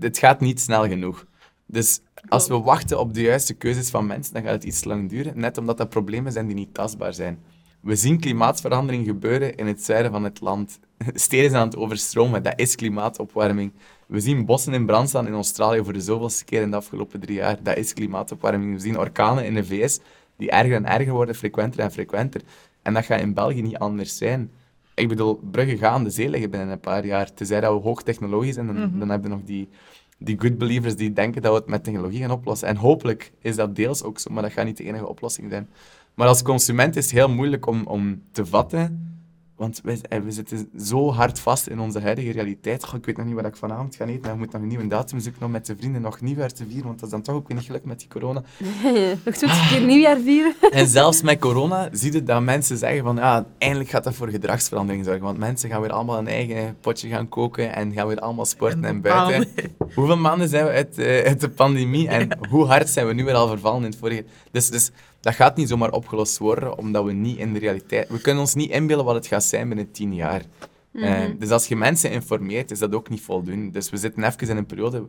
het gaat niet snel genoeg. Dus als we wachten op de juiste keuzes van mensen, dan gaat het iets lang duren. Net omdat dat problemen zijn die niet tastbaar zijn. We zien klimaatverandering gebeuren in het zuiden van het land. [LAUGHS] Steden zijn aan het overstromen, dat is klimaatopwarming. We zien bossen in brand staan in Australië voor de zoveelste keer in de afgelopen drie jaar. Dat is klimaatopwarming. We zien orkanen in de VS die erger en erger worden, frequenter en frequenter. En dat gaat in België niet anders zijn. Ik bedoel, Brugge gaan aan de zee liggen binnen een paar jaar. Tenzij dat we hoogtechnologisch zijn, dan, dan hebben we nog die, die good believers die denken dat we het met technologie gaan oplossen. En hopelijk is dat deels ook zo, maar dat gaat niet de enige oplossing zijn. Maar als consument is het heel moeilijk om, om te vatten, want wij, eh, we zitten zo hard vast in onze huidige realiteit. Goh, ik weet nog niet wat ik vanavond ga eten, maar ik moet nog een nieuwe datum zoeken om met de vrienden nog nieuwjaar te vieren, want dat is dan toch ook weer niet gelukt met die corona. [LAUGHS] Nog twintig keer nieuwjaar vieren. [LAUGHS] En zelfs met corona zie je dat mensen zeggen van ja, eindelijk gaat dat voor gedragsverandering zorgen. Want mensen gaan weer allemaal een eigen potje gaan koken en gaan weer allemaal sporten en, En buiten. [LAUGHS] Hoeveel maanden zijn we uit, eh, uit de pandemie en hoe hard zijn we nu weer al vervallen in het vorige... Dus, dus dat gaat niet zomaar opgelost worden, omdat we niet in de realiteit... We kunnen ons niet inbeelden wat het gaat zijn binnen tien jaar. Eh, dus als je mensen informeert, is dat ook niet voldoende. Dus we zitten even in een periode...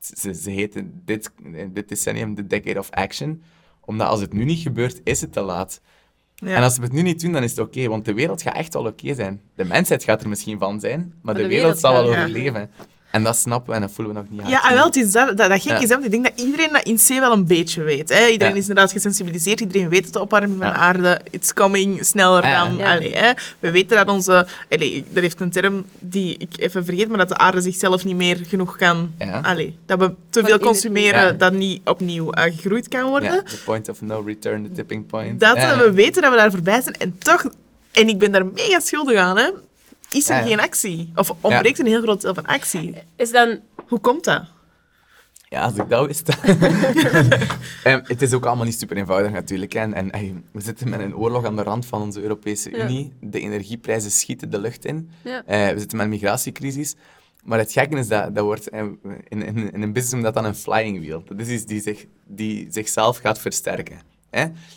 Ze, ze heten dit, dit decennium de Decade of Action. Omdat als het nu niet gebeurt, is het te laat. Ja. En als we het nu niet doen, dan is het oké, want de wereld gaat echt wel oké zijn. De mensheid gaat er misschien van zijn, maar, de, de wereld, wereld zal wel ja. En dat snappen we en dat voelen we nog niet Ja, en genoeg. wel, het is dat, dat, dat gek Ja. is, hè, want ik denk dat iedereen dat in C wel een beetje weet. Hè. Iedereen Ja. is inderdaad gesensibiliseerd, iedereen weet dat de opwarming van Ja. de aarde it's coming sneller Ja. dan... Ja. Allee, hè. We weten dat onze... Allee, er heeft een term die ik even vergeet, maar dat de aarde zichzelf niet meer genoeg kan... Ja. Allee, dat we te veel consumeren Ja. dat niet opnieuw eh, gegroeid kan worden. Ja, the point of no return, the tipping point. Dat Ja. we weten dat we daar voorbij zijn en toch... En ik ben daar mega schuldig aan, hè. Is er Ja, geen actie? Of ontbreekt een heel groot deel van actie? Is dan... Hoe komt dat? Ja, als ik dat wist. [LAUGHS] Ehm, het is ook allemaal niet super eenvoudig natuurlijk. En, en ey, we zitten met een oorlog aan de rand van onze Europese Ja. Unie. De energieprijzen schieten de lucht in. Ja. Eh, we zitten met een migratiecrisis. Maar het gekke is dat, dat wordt, eh, in, in, in een business dat dan een flying wheel. Dat is iets die, zich, die zichzelf gaat versterken.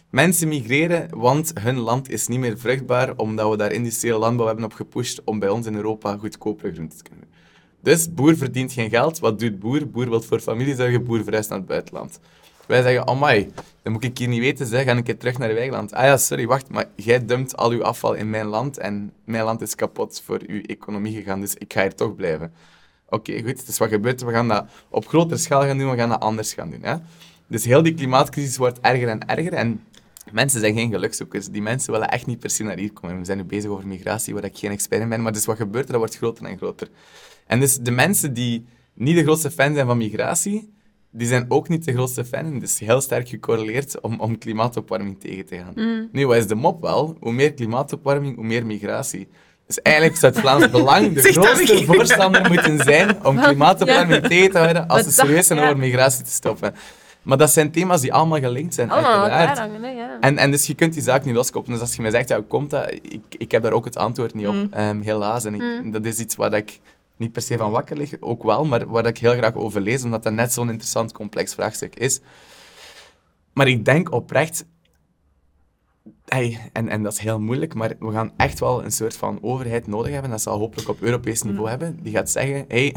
Mensen migreren, want hun land is niet meer vruchtbaar, omdat we daar industriële landbouw hebben op gepusht om bij ons in Europa goedkopere groenten te kunnen. Dus boer verdient geen geld. Wat doet boer? Boer wil voor familie zorgen, boer verhuist naar het buitenland. Wij zeggen, amai, dat moet ik hier niet weten, zeg. ga een keer terug naar uw eigen land. Ah ja, sorry, wacht, maar jij dumpt al uw afval in mijn land en mijn land is kapot voor uw economie gegaan, dus ik ga hier toch blijven. Oké, goed, dus wat gebeurt? We gaan dat op grotere schaal gaan doen, we gaan dat anders gaan doen. Hè? Dus heel die klimaatcrisis wordt erger en erger en mensen zijn geen gelukzoekers. Die mensen willen echt niet per se naar hier komen. We zijn nu bezig over migratie, waar ik geen expert in ben, maar dus wat gebeurt er? Dat wordt groter en groter. En dus de mensen die niet de grootste fan zijn van migratie, die zijn ook niet de grootste fan. Het is heel sterk gecorreleerd om, om klimaatopwarming tegen te gaan. Nu, wat is de mop wel? Hoe meer klimaatopwarming, hoe meer migratie. Dus eigenlijk zou het Vlaams Belang de [LAUGHS] grootste voorstander moeten zijn om [LAUGHS] klimaatopwarming tegen te houden als ze serieus zijn over migratie te stoppen. Maar dat zijn thema's die allemaal gelinkt zijn, Allemaal aan elkaar uiteraard. hangen, hè, ja. En, en dus je kunt die zaak niet loskoppelen. Dus als je mij zegt, ja, hoe komt dat? Ik, ik heb daar ook het antwoord niet op, ehm, helaas. En ik, dat is iets waar ik niet per se van wakker lig, ook wel, maar waar ik heel graag over lees, omdat dat net zo'n interessant, complex vraagstuk is. Maar ik denk oprecht, hey, en, en dat is heel moeilijk, maar we gaan echt wel een soort van overheid nodig hebben, dat zal hopelijk op Europees niveau hebben, die gaat zeggen, hey,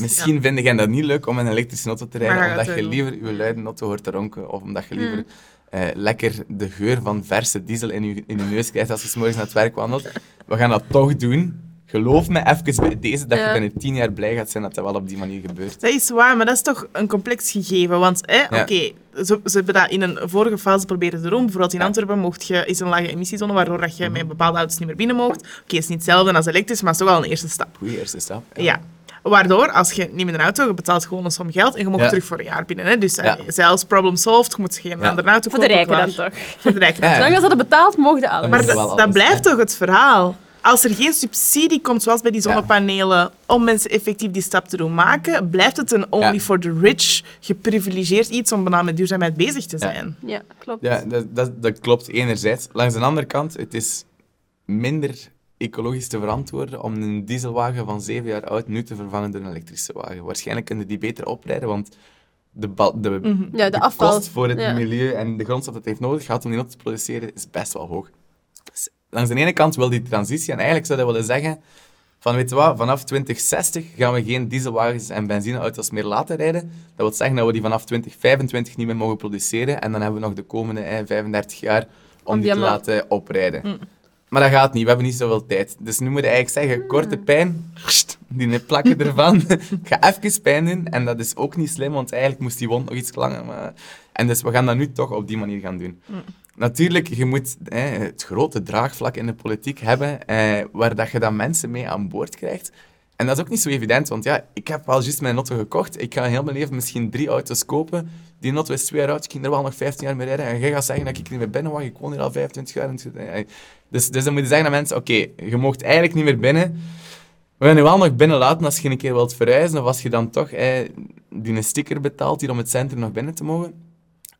Misschien vind jij dat niet leuk om in een elektrische auto te rijden, omdat je doen. liever je luide auto hoort te ronken, of omdat je liever eh, lekker de geur van verse diesel in je, in je neus krijgt als je 's morgens naar het werk wandelt. We gaan dat toch doen. Geloof me even bij deze, dat Ja. je binnen tien jaar blij gaat zijn dat dat wel op die manier gebeurt. Dat is waar, maar dat is toch een complex gegeven. Want Ja. oké, ze, ze hebben dat in een vorige fase proberen te doen. Bijvoorbeeld in Ja. Antwerpen mocht je, is een lage emissiezone, waardoor dat Mhm. je met bepaalde auto's niet meer binnen mocht. Oké, het is niet hetzelfde als elektrisch, maar het is toch wel een eerste stap. Goeie eerste stap. Ja. Waardoor, als je niet met een auto, je betaalt gewoon een som geld en je mag Ja. terug voor een jaar binnen. Hè? Dus eh, Ja. zelfs problem solved, je moet geen Ja. andere auto Voor de kopen. rijken dan toch. Voor de rijken. Ja. Zolang als dat betaalt, mogen alles. Maar Dat dat, blijft toch het verhaal? Als er geen subsidie komt, zoals bij die zonnepanelen, om mensen effectief die stap te doen maken, blijft het een only Ja. for the rich, geprivilegeerd iets om bijna met duurzaamheid bezig te zijn. Ja, klopt. Ja, dat, dat, dat klopt enerzijds. Langs de andere kant, het is minder ecologisch te verantwoorden om een dieselwagen van zeven jaar oud nu te vervangen door een elektrische wagen. Waarschijnlijk kunnen die beter oprijden, want de, de, Ja, de de afval. kost voor het Ja. milieu en de grondstof dat het heeft nodig gehad om die auto te produceren, is best wel hoog. Dus langs de ene kant wil die transitie, en eigenlijk zou dat willen zeggen, van weet je wat, vanaf 2060 gaan we geen dieselwagens en benzineauto's meer laten rijden. Dat wil zeggen dat we die vanaf 2025 niet meer mogen produceren en dan hebben we nog de komende eh, 35 jaar om Om die die te laten oprijden. Maar dat gaat niet, we hebben niet zoveel tijd. Dus nu moet je eigenlijk zeggen, korte pijn, die plakken ervan. Ik [LAUGHS] ga even pijn doen. En dat is ook niet slim, want eigenlijk moest die wond nog iets langer. Maar... En dus we gaan dat nu toch op die manier gaan doen. Natuurlijk, je moet eh, het grote draagvlak in de politiek hebben, eh, waar dat je dan mensen mee aan boord krijgt. En dat is ook niet zo evident, want ja, ik heb wel juist mijn auto gekocht. Ik ga heel mijn leven misschien drie auto's kopen. Die auto is twee jaar oud, ik ging er wel nog 15 jaar mee rijden. En jij gaat zeggen dat ik niet meer binnen mag, ik woon hier al 25 jaar. En- Dus, dus dan moet je zeggen aan mensen, oké, je mocht eigenlijk niet meer binnen. We gaan je wel nog binnen laten als je een keer wilt verhuizen, of als je dan toch eh, die een sticker betaalt hier om het centrum nog binnen te mogen.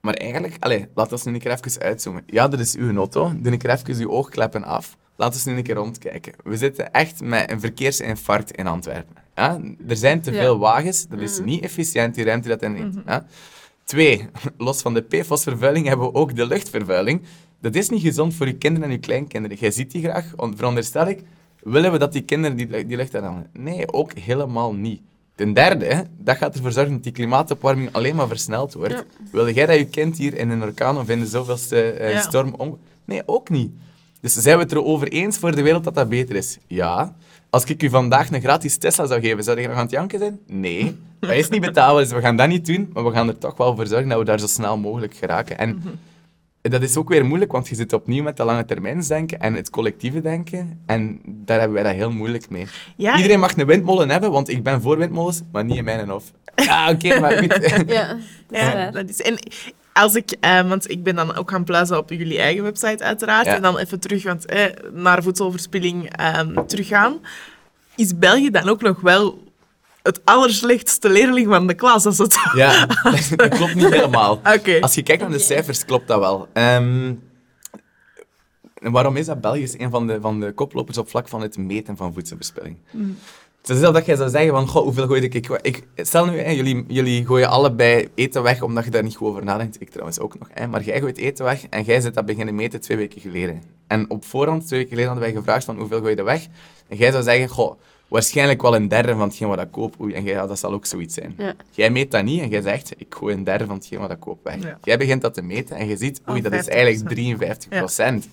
Maar eigenlijk, allez, laat ons nu een keer even uitzoomen. Ja, dat is uw auto. Doe een keer even uw oogkleppen af. Laat ons nu een keer rondkijken. We zitten echt met een verkeersinfarct in Antwerpen. Ja? Er zijn te Ja. veel wagens. Dat is niet efficiënt, die ruimte dat inneemt. Ja? Twee, [LAUGHS] los van de PFOS-vervuiling hebben we ook de luchtvervuiling. Dat is niet gezond voor je kinderen en je kleinkinderen. Jij ziet die graag, on- veronderstel ik. Willen we dat die kinderen die, die lucht aanhouden? Nee, ook helemaal niet. Ten derde, dat gaat ervoor zorgen dat die klimaatopwarming alleen maar versneld wordt. Ja. Wil jij dat je kind hier in een orkaan of in de zoveelste eh, Ja. storm om... Nee, ook niet. Dus zijn we het erover eens voor de wereld dat dat beter is? Ja. Als ik u vandaag een gratis Tesla zou geven, zou je nog aan het janken zijn? Nee. Dat is niet betaalbaar, dus we gaan dat niet doen. Maar we gaan er toch wel voor zorgen dat we daar zo snel mogelijk geraken. En dat is ook weer moeilijk, want je zit opnieuw met dat lange termijnsdenken en het collectieve denken. En daar hebben wij dat heel moeilijk mee. Ja, Iedereen mag een windmolen hebben, want ik ben voor windmolens, maar niet in mijn hof. Ja, oké, maar goed. [LAUGHS] Ja, dat is Ja, dat is, en als ik, eh, want ik ben dan ook gaan pluizen op jullie eigen website uiteraard, Ja. en dan even terug, want eh, naar voedselverspilling ehm, teruggaan, is België dan ook nog wel het allerslechtste leerling van de klas, als het... Ja, [LAUGHS] [LAUGHS] dat klopt niet helemaal. Als je kijkt naar de cijfers, klopt dat wel. Ehm, en waarom is dat? België is een van de, van de koplopers op vlak van het meten van voedselverspilling. Het is wel dat jij zou zeggen van, goh, hoeveel gooi ik... ik, ik stel nu, hè, jullie, jullie gooien allebei eten weg omdat je daar niet goed over nadenkt. Ik trouwens ook nog. Hè, maar jij gooit eten weg en jij zit dat beginnen meten twee weken geleden. En op voorhand, twee weken geleden, hadden wij gevraagd van hoeveel gooi je er weg. En jij zou zeggen, goh, waarschijnlijk wel een derde van hetgeen wat ik koop. Oei, en jij, ja, dat zal ook zoiets zijn. Ja. Jij meet dat niet en jij zegt, ik gooi een derde van hetgeen wat ik koop weg. Ja. Jij begint dat te meten en je ziet, oei, Oh, dat is 50%. eigenlijk 53 procent.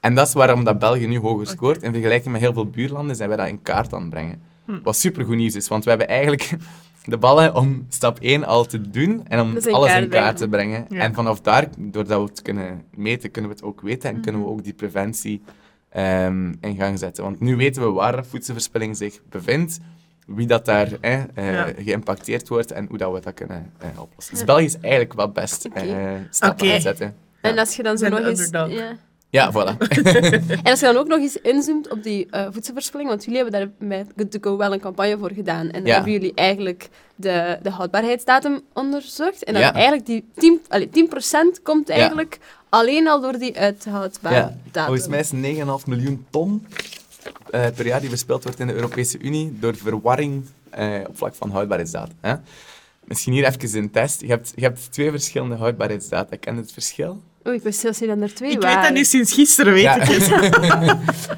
En dat is waarom dat België nu hoger scoort. In vergelijking met heel veel buurlanden zijn wij dat in kaart aan het brengen. Hm. Wat supergoed nieuws is, want we hebben eigenlijk [LAUGHS] de ballen om stap 1 al te doen en om Dus in alles in kaart te brengen. Ja. En vanaf daar, doordat we het kunnen meten, kunnen we het ook weten en kunnen we Mhm. ook die preventie ehm, in gang zetten. Want nu weten we waar voedselverspilling zich bevindt, wie dat daar eh, eh, Ja. geïmpacteerd wordt en hoe dat we dat kunnen eh, oplossen. Dus België is eigenlijk wel best eh stappen Oké. aan het zetten. Ja. En als je dan zo nog eens... Ja. Voilà. [LAUGHS] [LAUGHS] En als je dan ook nog eens inzoomt op die eh, voedselverspilling, want jullie hebben daar bij Good to Go wel een campagne voor gedaan. En dan Ja. hebben jullie eigenlijk de, de houdbaarheidsdatum onderzocht. En dan Ja. eigenlijk die 10, allee, 10% komt eigenlijk alleen al door die uithoudbare Ja, datum. Volgens mij is 9,5 miljoen ton eh, per jaar die verspild wordt in de Europese Unie door verwarring eh, op vlak van houdbaarheidsdata. Hè? Misschien hier even een test. Je hebt, je hebt twee verschillende houdbaarheidsdata. Ken je het verschil? Oei, ik wist zelfs niet dat er twee Ik waren. weet dat nu sinds gisteren, weet Ja. ik het. [LAUGHS]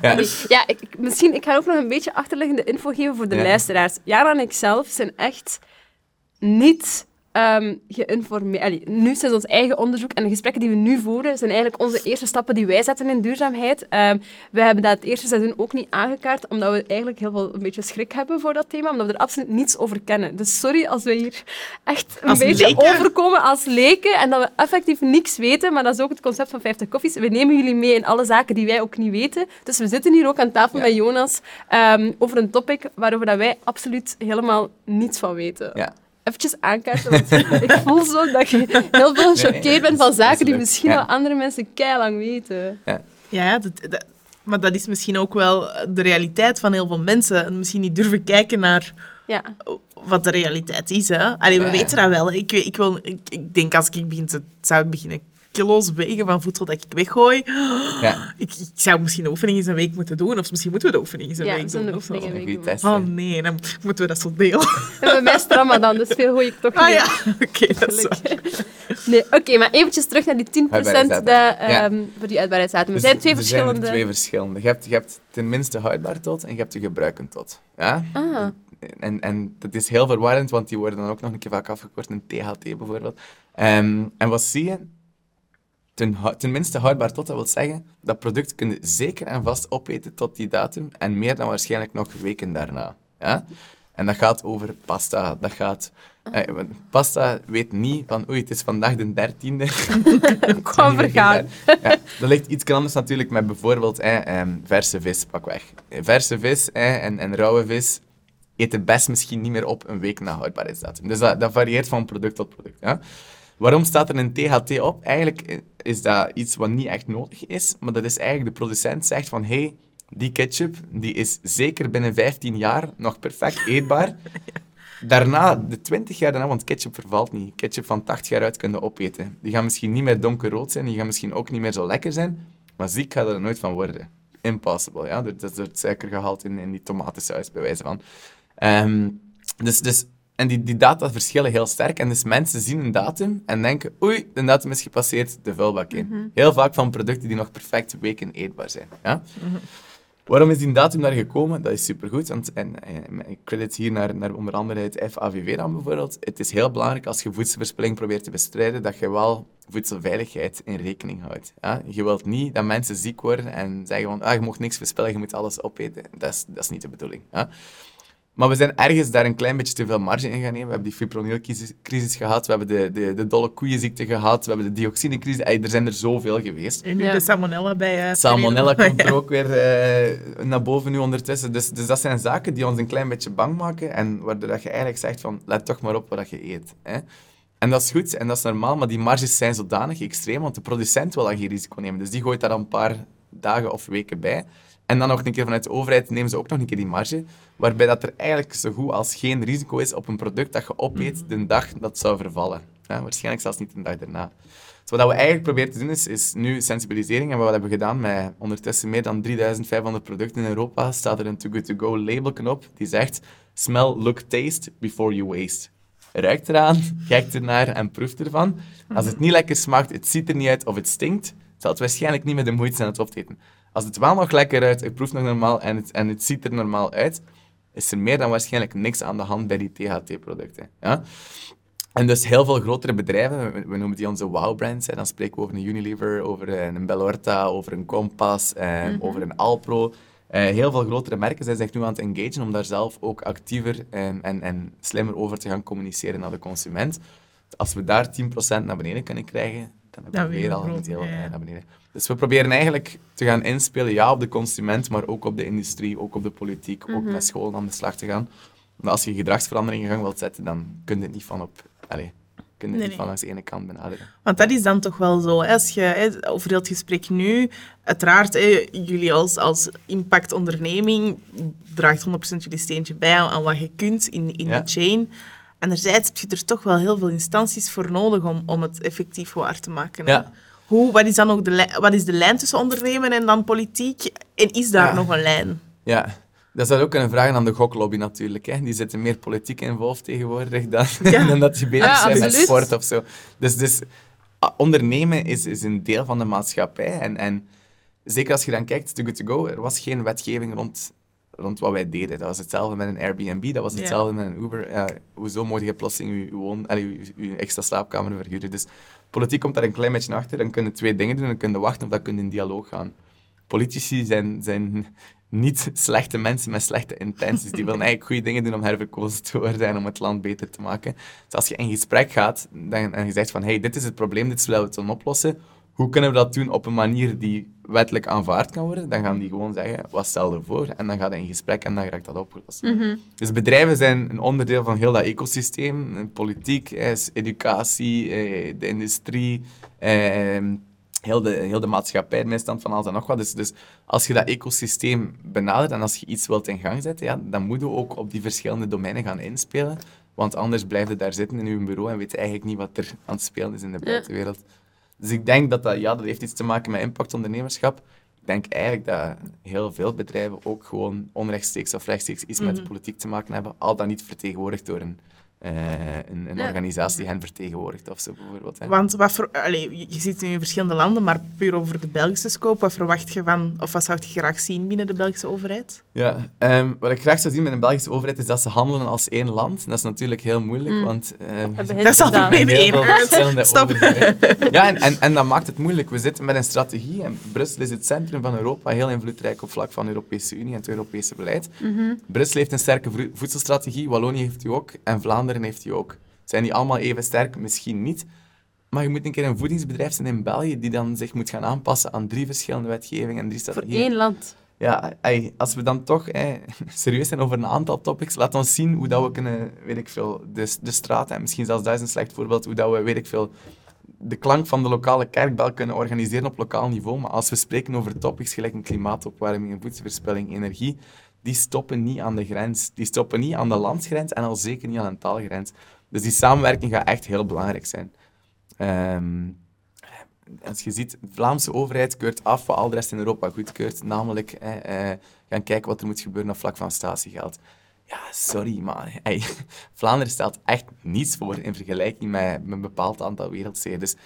Ja. Ja, ik, ik- misschien, ik ga ook nog een beetje achterliggende info geven voor de Ja. luisteraars. Jara en ik zelf zijn echt niet ehm geïnformeerd. allee, nu sinds ons eigen onderzoek en de gesprekken die we nu voeren, zijn eigenlijk onze eerste stappen die wij zetten in duurzaamheid. Ehm wij hebben dat het eerste seizoen ook niet aangekaart, omdat we eigenlijk heel veel een beetje schrik hebben voor dat thema, omdat we er absoluut niets over kennen. Dus sorry als we hier echt een Als beetje leken? overkomen als leken en dat we effectief niks weten, maar dat is ook het concept van 50 koffies. We nemen jullie mee in alle zaken die wij ook niet weten. Dus we zitten hier ook aan tafel Ja. met Jonas ehm, over een topic waarover dat wij absoluut helemaal niets van weten. Ja. Eventjes aankaarten, want [LAUGHS] ik voel zo dat je heel veel gechoqueerd bent van zaken die misschien Ja. wel andere mensen keilang weten. Ja, dat, dat- maar dat is misschien ook wel de realiteit van heel veel mensen. En Misschien niet durven kijken naar Ja. wat de realiteit is. Hè. Allee, we Ja. weten dat wel. Ik, ik, wil, ik, ik denk als ik begin te, zou beginnen kilo's wegen van voedsel dat ik weggooi, Ja, ik, ik zou misschien de oefening eens een week moeten doen. Of misschien moeten we de oefening eens een Ja, week doen. of zo. een een week goede doen. test. Oh nee, dan moeten we dat zo delen. [LAUGHS] En bij mij is Ramadan, dus veel gooi ik toch Ah niet. ja, [LAUGHS] oké, dat is. Nee, oké, maar eventjes terug naar die 10% de, Houdbaarheidsdatum. Ja. ehm, voor die uitbaarheidsdatum. Er Dus zijn twee er verschillende... Zijn twee verschillende. Je hebt, je hebt ten minste houdbaar tot en je hebt de gebruiken tot. Ja? Ah, En, en dat is heel verwarrend, want die worden dan ook nog een keer vaak afgekort in THT bijvoorbeeld. Ehm, en wat zie je? Ten, hou- ten minste houdbaar tot, dat wil zeggen, dat product kun je zeker en vast opeten tot die datum en meer dan waarschijnlijk nog weken daarna. Ja? En dat gaat over pasta. Dat gaat... eh, pasta weet niet van, oei, het is vandaag de dertiende. [LAUGHS] Gewoon vergaan. Ja, dat ligt iets anders natuurlijk met bijvoorbeeld eh, ehm, verse vis, pak weg. Verse vis eh, en, en rauwe vis eten best misschien niet meer op een week na houdbaarheidsdatum. Dus dat, dat varieert van product tot product. Ja. Waarom staat er een THT op? Eigenlijk is dat iets wat niet echt nodig is, maar dat is eigenlijk de producent zegt van hey, die ketchup die is zeker binnen 15 jaar nog perfect eetbaar. [LAUGHS] Daarna, de 20 jaar daarna, want ketchup vervalt niet. Ketchup van 80 jaar uit kunnen opeten. Die gaan misschien niet meer donkerrood zijn, die gaan misschien ook niet meer zo lekker zijn, maar ziek gaat er nooit van worden. Impossible, ja. Dat is het suikergehalte in, in die tomatensaus, bij wijze van. Ehm, dus, dus, en die, die data verschillen heel sterk. En dus mensen zien een datum en denken, oei, de datum is gepasseerd, de vuilbak in. Heel vaak van producten die nog perfect weken eetbaar zijn. Ja? Waarom is die datum daar gekomen? Dat is supergoed. Want, en, en ik credit hier naar, naar onder andere het FAVV dan bijvoorbeeld. Het is heel belangrijk als je voedselverspilling probeert te bestrijden, dat je wel voedselveiligheid in rekening houdt. Ja? Je wilt niet dat mensen ziek worden en zeggen van, ah, je mag niks verspillen, je moet alles opeten. Dat is, dat is niet de bedoeling. Ja? Maar we zijn ergens daar een klein beetje te veel marge in gaan nemen. We hebben die fipronilcrisis gehad, we hebben de, de, de dolle koeienziekte gehad, we hebben de dioxinecrisis. Ey, Er zijn er zoveel geweest. En nu Ja. de salmonella bij... eh, Salmonella komt er [LAUGHS] ook weer eh, naar boven nu ondertussen. Dus, dus dat zijn zaken die ons een klein beetje bang maken en waardoor dat je eigenlijk zegt van, let toch maar op wat je eet. Hè? En dat is goed en dat is normaal, maar die marges zijn zodanig extreem, want de producent wil dan geen risico nemen. Dus die gooit daar dan een paar dagen of weken bij. En dan nog een keer vanuit de overheid nemen ze ook nog een keer die marge, waarbij dat er eigenlijk zo goed als geen risico is op een product dat je opeet de dag dat het zou vervallen. Ja, waarschijnlijk zelfs niet de dag daarna. Dus wat we eigenlijk proberen te doen is, is nu sensibilisering. En wat hebben we gedaan met ondertussen meer dan 3500 producten in Europa, staat er een Too Good To Go labelken op die zegt smell, look, taste before you waste. Ruikt eraan, [LAUGHS] kijkt ernaar en proeft ervan. Als het niet lekker smaakt, het ziet er niet uit of het stinkt, zal het waarschijnlijk niet met de moeite zijn het op te eten. Als het wel nog lekker uit, het proeft nog normaal en het, en het ziet er normaal uit, is er meer dan waarschijnlijk niks aan de hand bij die THT-producten. Ja? En dus heel veel grotere bedrijven, we, noemen die onze wow-brands, dan spreken we over een Unilever, over een Bellorta, over een Compass, eh, over een Alpro. Eh, heel veel grotere merken zijn zich nu aan het engagen om daar zelf ook actiever eh, en, en slimmer over te gaan communiceren naar de consument. Als we daar 10% naar beneden kunnen krijgen, dan hebben we weer al een deel eh, naar beneden. Dus we proberen eigenlijk te gaan inspelen, ja, op de consument, maar ook op de industrie, ook op de politiek, ook met scholen aan de slag te gaan. Want als je gedragsverandering in gang wilt zetten, dan kun je het niet van op... Allez, kun je Nee, niet nee. van langs de ene kant benaderen. Want dat is dan toch wel zo. hè, Als je hè, over heel het gesprek nu, uiteraard, hè, jullie als, als impactonderneming draagt 100% jullie steentje bij aan, wat je kunt in, in Ja. de chain. Anderzijds heb je er toch wel heel veel instanties voor nodig om, om het effectief waar te maken. Ja. Hoe, wat, is dan ook de, lijn- wat is de lijn tussen ondernemen en dan politiek? En is daar Ja. nog een lijn? Ja, dat zou je ook kunnen vragen aan de goklobby natuurlijk. Hè. Die zitten meer politiek involved tegenwoordig dan, Ja. [LAUGHS] dan dat die bezig zijn met sport of zo. Dus, dus ondernemen is, is een deel van de maatschappij. En, en zeker als je dan kijkt, Too Good To Go, er was geen wetgeving rond rond wat wij deden. Dat was hetzelfde met een Airbnb, dat was hetzelfde met een Uber. Ja, hoezo moet je plotseling je, woon, je, extra slaapkamer verhuren? Dus politiek komt daar een klein beetje achter. Dan kunnen twee dingen doen. Dan kunnen wachten of dat kunnen in dialoog gaan. Politici zijn, zijn niet slechte mensen met slechte intenties. Die willen eigenlijk goede dingen doen om herverkozen te worden en om het land beter te maken. Dus als je in gesprek gaat dan, en je zegt van hey, dit is het probleem, dit hoe we het willen oplossen. Hoe kunnen we dat doen op een manier die wettelijk aanvaard kan worden? Dan gaan die gewoon zeggen, wat stel je voor? En dan gaat hij in gesprek en dan raakt dat opgelost. Dus bedrijven zijn een onderdeel van heel dat ecosysteem. Politiek, eh, educatie, eh, de industrie, eh, heel, de, heel de maatschappij, de middenstand van alles en nog wat. Dus, dus als je dat ecosysteem benadert en als je iets wilt in gang zetten, ja, dan moet je ook op die verschillende domeinen gaan inspelen. Want anders blijf je daar zitten in je bureau en weet je eigenlijk niet wat er aan het spelen is in de buitenwereld. Dus ik denk dat dat, ja, dat heeft iets te maken met impactondernemerschap. Ik denk eigenlijk dat heel veel bedrijven ook gewoon onrechtstreeks of rechtstreeks iets met de politiek te maken hebben, al dan niet vertegenwoordigd door een, eh, een, een Ja. organisatie die hen vertegenwoordigt of zo bijvoorbeeld. Hè. Want wat voor, allee, je zit nu in verschillende landen, maar puur over de Belgische scope, wat verwacht je van, of wat zou je graag zien binnen de Belgische overheid? Ja, ehm, wat ik graag zou zien met een Belgische overheid is dat ze handelen als één land. Dat is natuurlijk heel moeilijk, Mm. want ehm, Dat [LAUGHS] is altijd één Stop. overheden. Ja, en, en, en dat maakt het moeilijk. We zitten met een strategie en Brussel is het centrum van Europa, heel invloedrijk op vlak van de Europese Unie en het Europese beleid. Mhm. Brussel heeft een sterke voedselstrategie, Wallonië heeft die ook en Vlaanderen heeft die ook. Zijn die allemaal even sterk? Misschien niet. Maar je moet een keer een voedingsbedrijf zijn in België die dan zich moet gaan aanpassen aan drie verschillende wetgevingen en drie Voor één land. Ja, ey, als we dan toch [LAUGHS] serieus zijn over een aantal topics, laat ons zien hoe dat we kunnen, weet ik veel, de, de straat, en misschien zelfs dat is een slecht voorbeeld, hoe dat we, weet ik veel, de klank van de lokale kerkbel kunnen organiseren op lokaal niveau. Maar als we spreken over topics gelijk een klimaatopwarming, voedselverspilling, energie, die stoppen niet aan de grens. Die stoppen niet aan de landsgrens en al zeker niet aan een taalgrens. Dus die samenwerking gaat echt heel belangrijk zijn. Ehm, als je ziet, de Vlaamse overheid keurt af wat al de rest in Europa goedkeurt, namelijk eh, gaan kijken wat er moet gebeuren op vlak van statiegeld. Ja, sorry, maar [LAUGHS] Vlaanderen stelt echt niets voor in vergelijking met, met een bepaald aantal wereldsteden. Dus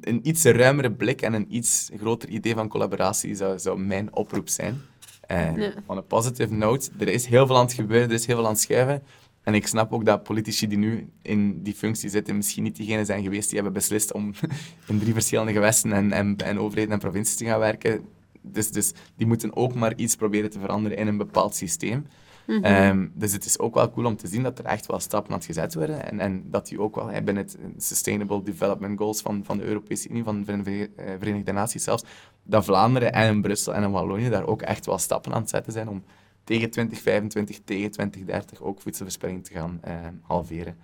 een iets ruimere blik en een iets groter idee van collaboratie zou, zou mijn oproep zijn. Ja. On a positive note, er is heel veel aan het gebeuren, er is heel veel aan het schuiven. En ik snap ook dat politici die nu in die functie zitten, misschien niet diegenen zijn geweest die hebben beslist om [LAUGHS] in drie verschillende gewesten en, en, en overheden en provincies te gaan werken. Dus, dus die moeten ook maar iets proberen te veranderen in een bepaald systeem. Ehm, dus het is ook wel cool om te zien dat er echt wel stappen aan het gezet worden en, en dat die ook wel binnen het Sustainable Development Goals van, van de Europese Unie, van de eh, Verenigde Naties zelfs, dat Vlaanderen en in Brussel en in Wallonië daar ook echt wel stappen aan het zetten zijn om tegen 2025, tegen 2030 ook voedselverspilling te gaan eh, halveren.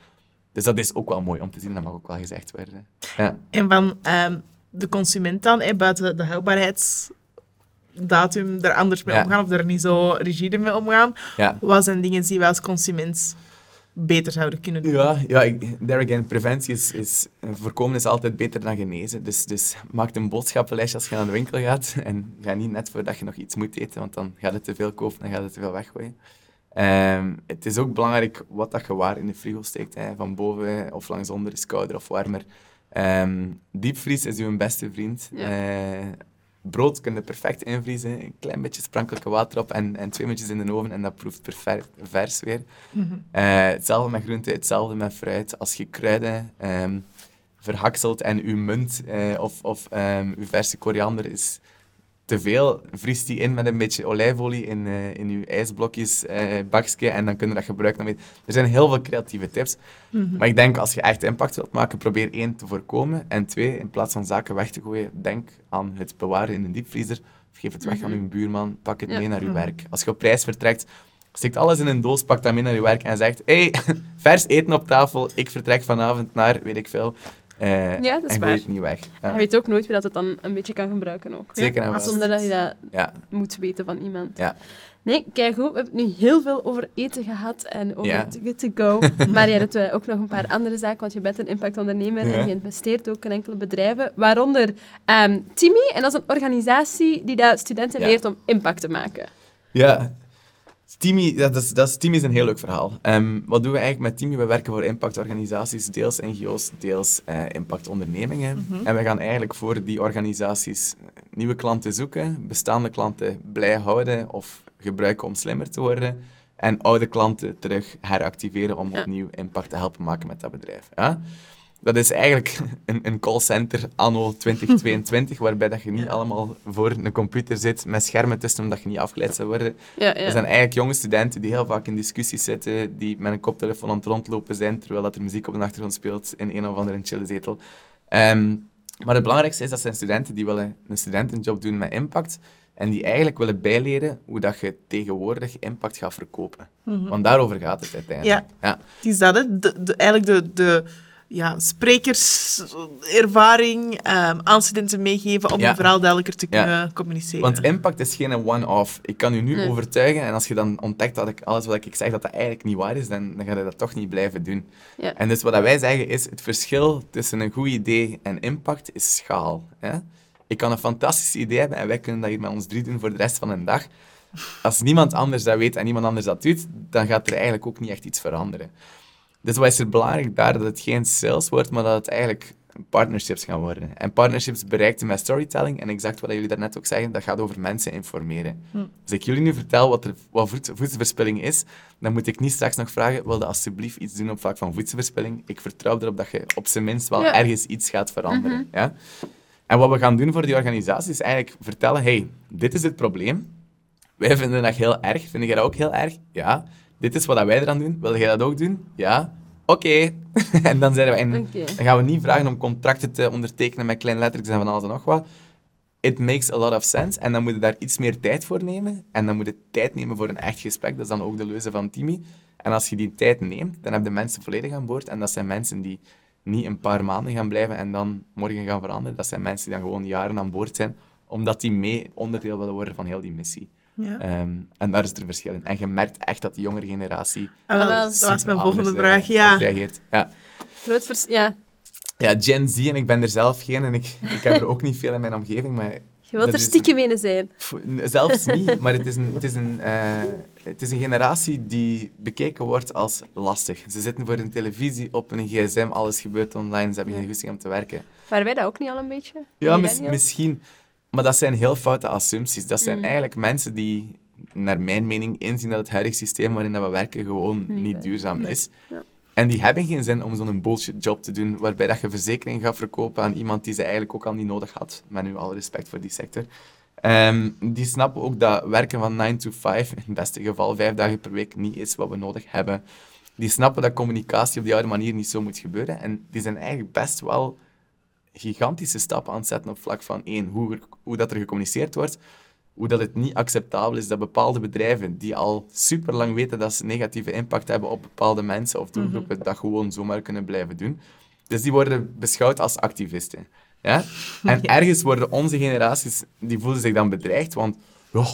Dus dat is ook wel mooi om te zien, dat mag ook wel gezegd worden. Ja. En van ehm, de consument dan, hè, buiten de houdbaarheidsdatum, er anders mee Ja. omgaan of er niet zo rigide mee omgaan, Ja. wat zijn dingen die wij als consument beter zouden kunnen doen? Ja, ja ik, there again, preventie is, is... Voorkomen is altijd beter dan genezen. Dus, dus maak een boodschappenlijstje als je naar de winkel gaat. En ga niet net voordat je nog iets moet eten, want dan gaat het te veel kopen en gaat het te veel weggooien. Ehm, het is ook belangrijk wat dat je waar in de frigo steekt. Hè. Van boven of langs onder is kouder of warmer. Ehm, diepvries is uw beste vriend. Ja. Eh, brood kun je perfect invriezen. Een klein beetje sprankelijke water op en, en twee minuutjes in de oven en dat proeft perfect vers weer. Eh, hetzelfde met groenten, hetzelfde met fruit. Als je kruiden ehm, verhakselt en uw munt eh, of, of ehm, uw verse koriander is te veel, vriest die in met een beetje olijfolie in, eh, in uw ijsblokjes eh bakje en dan kun je dat gebruiken. Er zijn heel veel creatieve tips. Maar ik denk, als je echt impact wilt maken, probeer één te voorkomen. En twee, in plaats van zaken weg te gooien, denk aan het bewaren in een diepvriezer. Of geef het weg aan uw buurman, pak het Ja. mee naar uw werk. Als je op reis vertrekt, steekt alles in een doos, pak dat mee naar je werk en zegt hey, [LAUGHS] vers eten op tafel, ik vertrek vanavond naar, weet ik veel. Eh, Ja, dat is en waar. het niet weg. Ja. Je weet ook nooit wie dat het dan een beetje kan gebruiken ook. Zeker en vast. Zonder dat je dat Ja, moet weten van iemand. ja. Nee, kijk goed. We hebben het nu heel veel over eten gehad en over Ja. To Go. [LAUGHS] maar jij hebt eh, ook nog een paar andere zaken, want je bent een impactondernemer Ja. en je investeert ook in enkele bedrijven, waaronder ehm Timmy. En dat is een organisatie die dat studenten Ja. leert om impact te maken. Ja. Timi, dat is, dat is, Timi is een heel leuk verhaal. Ehm, wat doen we eigenlijk met Timi? We werken voor impactorganisaties, deels NGO's, deels eh, impactondernemingen. En we gaan eigenlijk voor die organisaties nieuwe klanten zoeken, bestaande klanten blij houden of gebruiken om slimmer te worden. En oude klanten terug heractiveren om Ja. opnieuw impact te helpen maken met dat bedrijf. Ja? Dat is eigenlijk [LAUGHS] een, een callcenter anno 2022, waarbij dat je niet allemaal voor een computer zit met schermen tussen, omdat je niet afgeleid zou worden. Ja, ja. Er zijn eigenlijk jonge studenten die heel vaak in discussies zitten, die met een koptelefoon aan het rondlopen zijn, terwijl dat er muziek op de achtergrond speelt in een of andere chille zetel. Ehm, maar het belangrijkste is dat zijn studenten die willen een studentenjob doen met impact en die eigenlijk willen bijleren hoe dat je tegenwoordig impact gaat verkopen. Want daarover gaat het uiteindelijk. Ja. Het is dat? De, de, eigenlijk de, de ja, sprekerservaring ehm aan studenten meegeven om Ja. een verhaal duidelijker te Ja. kunnen communiceren. Want impact is geen one-off. Ik kan u nu Nee. overtuigen en als je dan ontdekt dat ik alles wat ik zeg dat dat eigenlijk niet waar is, dan, dan ga je dat toch niet blijven doen. Ja. En dus wat dat wij zeggen is, het verschil tussen een goed idee en impact is schaal. Hè? Ik kan een fantastisch idee hebben en wij kunnen dat hier met ons drie doen voor de rest van een dag. Als niemand anders dat weet en niemand anders dat doet, dan gaat er eigenlijk ook niet echt iets veranderen. Dus wat is er belangrijk daar? Dat het geen sales wordt, maar dat het eigenlijk partnerships gaan worden. En partnerships bereikten met storytelling. En exact wat jullie daarnet ook zeggen, dat gaat over mensen informeren. Als ik jullie nu vertel wat, er, wat voed- voedselverspilling is, dan moet ik niet straks nog vragen, wil je alsjeblieft iets doen op vlak van voedselverspilling? Ik vertrouw erop dat je op zijn minst wel Ja. ergens iets gaat veranderen. ja? En wat we gaan doen voor die organisatie is eigenlijk vertellen, hey, dit is het probleem. Wij vinden dat heel erg. Vind jij dat ook heel erg? Ja. Dit is wat wij eraan doen. Wil jij dat ook doen? Ja. Oké. [LAUGHS] en dan, zeiden we, en dan gaan we niet vragen om contracten te ondertekenen met kleine letters en van alles en nog wat. It makes a lot of sense. En dan moet je daar iets meer tijd voor nemen. En dan moet je tijd nemen voor een echt gesprek. Dat is dan ook de leuze van Timi. En als je die tijd neemt, dan heb je mensen volledig aan boord. En dat zijn mensen die niet een paar maanden gaan blijven en dan morgen gaan veranderen. Dat zijn mensen die dan gewoon jaren aan boord zijn, omdat die mee onderdeel willen worden van heel die missie. Ja. Ehm, en daar is er verschil in. En je merkt echt dat de jongere generatie Ah, wel, wel, dat was mijn volgende vraag. Ja. reageert. Ja. Groot vers- ja. ja, Gen Z, en ik ben er zelf geen, en ik, ik heb er ook niet veel in mijn omgeving, maar Je wilt er stiekem een zijn. Pff, Zelfs niet, maar het is, een, het, is een, eh, het is een generatie die bekeken wordt als lastig. Ze zitten voor een televisie, op een gsm, alles gebeurt online, ze hebben geen goesting om te werken. Waren wij dat ook niet al een beetje? Ja, mis- misschien. Maar dat zijn heel foute assumpties. Dat zijn eigenlijk mensen die, naar mijn mening, inzien dat het huidige systeem waarin dat we werken gewoon Niet duurzaam is. Ja. En die hebben geen zin om zo'n bullshit job te doen, waarbij dat je verzekering gaat verkopen aan iemand die ze eigenlijk ook al niet nodig had. Met nu alle respect voor die sector. Ehm, die snappen ook dat werken van 9 to 5, in het beste geval vijf dagen per week, niet is wat we nodig hebben. Die snappen dat communicatie op die oude manier niet zo moet gebeuren. En die zijn eigenlijk best wel gigantische stappen aan het zetten op vlak van één, hoe, er- hoe dat er gecommuniceerd wordt, hoe dat het niet acceptabel is dat bepaalde bedrijven die al super lang weten dat ze negatieve impact hebben op bepaalde mensen of doelgroepen, dat gewoon zomaar kunnen blijven doen. Dus die worden beschouwd als activisten. Ja? En [LAUGHS] ergens worden onze generaties, die voelen zich dan bedreigd, want ja,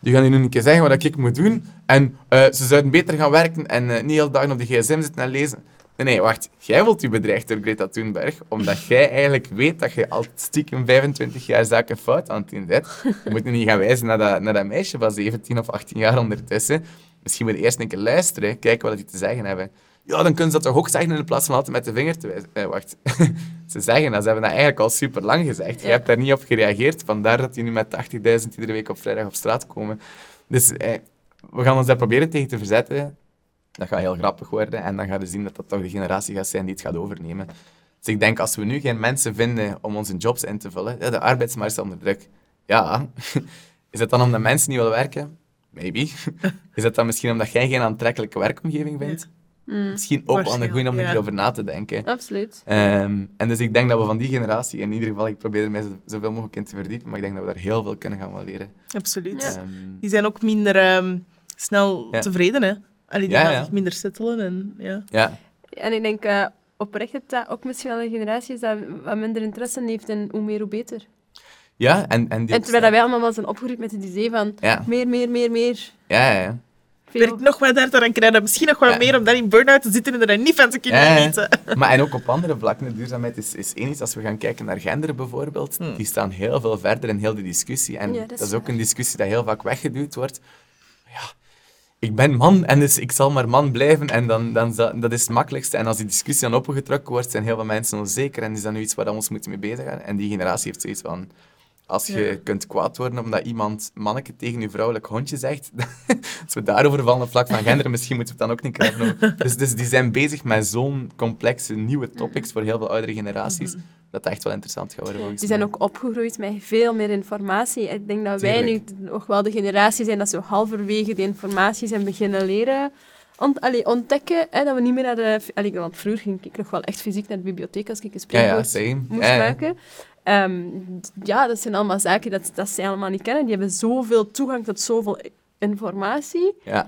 die gaan nu een keer zeggen wat ik moet doen en eh, ze zouden beter gaan werken en eh, niet heel dagen op de gsm zitten en lezen. Nee, nee, wacht. Jij wilt je bedreigd door Greta Thunberg, omdat jij eigenlijk weet dat je al stiekem 25 jaar zaken fout aan het doen bent. Je moet nu niet gaan wijzen naar dat, naar dat meisje van 17 of 18 jaar ondertussen. Misschien moet je eerst een keer luisteren, kijken wat die te zeggen hebben. Ja, dan kunnen ze dat toch ook zeggen in plaats van altijd met de vinger te wijzen. Eh, wacht. [LAUGHS] ze zeggen dat, ze hebben dat eigenlijk al super lang gezegd. Je Ja. hebt daar niet op gereageerd, vandaar dat die nu met 80.000 iedere week op vrijdag op straat komen. Dus eh, we gaan ons daar proberen tegen te verzetten. Dat gaat heel grappig worden en dan gaan we zien dat dat toch de generatie gaat zijn die het gaat overnemen. Dus ik denk, als we nu geen mensen vinden om onze jobs in te vullen, ja, de arbeidsmarkt is onder druk. Ja, [LAUGHS] is het dan omdat mensen niet willen werken? Maybe. [LAUGHS] Is het dan misschien omdat jij geen aantrekkelijke werkomgeving vindt? Misschien ook wel een goede om ja. erover na te denken. Absoluut. Ehm, en dus ik denk dat we van die generatie, in ieder geval, ik probeer er mij zo- zoveel mogelijk in te verdiepen, maar ik denk dat we daar heel veel kunnen gaan leren. Absoluut. Ja. Ehm, Die zijn ook minder ehm, snel Ja. tevreden, hè. Allee, die Ja, gaan ja. zich minder settelen en ja. ja, En ik denk eh, oprecht dat dat ook misschien wel een generatie is dat wat minder interesse heeft in hoe meer, hoe beter. ja, en, en, die- En terwijl dat wij allemaal wel zijn opgegroeid met het idee van Ja. meer, meer, meer, meer. Ja, ja, ja. Veel. Werk nog wat harder en krijg je misschien nog wat Ja. meer om dan in burn-out te zitten en er niet van te kunnen genieten. [LAUGHS] Maar en ook op andere vlakken, de duurzaamheid is, is één iets. Als we gaan kijken naar gender bijvoorbeeld, Hmm. die staan heel veel verder in heel de discussie. En Ja, dat, dat is is ook waar. een discussie die heel vaak weggeduwd wordt. Ik ben man en dus ik zal maar man blijven en dan, dan dat is het makkelijkste. En als die discussie dan opengetrokken wordt, zijn heel veel mensen onzeker en is dat nu iets waar we ons moeten mee bezig gaan. En die generatie heeft zoiets van, als je Ja. kunt kwaad worden omdat iemand manneke tegen je vrouwelijk hondje zegt, [LAUGHS] als we daarover vallen op vlak van gender, misschien moeten we het dan ook niet krijgen. [LAUGHS] Dus, dus die zijn bezig met zo'n complexe nieuwe topics voor heel veel oudere generaties, dat echt wel interessant gaat worden Die zijn ook opgegroeid met veel meer informatie. Ik denk dat wij nu nog wel de generatie zijn dat zo halverwege die informatie zijn beginnen leren ont allee, ontdekken. Hè, dat we niet meer naar de... Allee, want vroeger ging ik nog wel echt fysiek naar de bibliotheek als ik een Ja, ja, spreekwoord same. moest Ja, ja. maken. Ehm, d- ja, dat zijn allemaal zaken dat, dat zij allemaal niet kennen. Die hebben zoveel toegang tot zoveel informatie, Ja.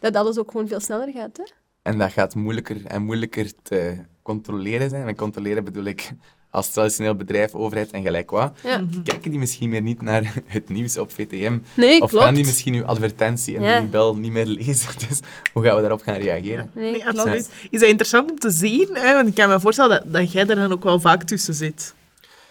dat alles ook gewoon veel sneller gaat. Hè? En dat gaat moeilijker en moeilijker te controleren zijn. En controleren bedoel ik als traditioneel bedrijf, overheid en gelijk wat. Ja. Kijken die misschien meer niet naar het nieuws op VTM? Nee, of klopt. gaan die misschien uw advertentie en Ja. die bel niet meer lezen? [LAUGHS] Dus hoe gaan we daarop gaan reageren? Nee, absoluut. Is dat interessant om te zien? Hè? Want ik kan me voorstellen dat, dat jij er dan ook wel vaak tussen zit.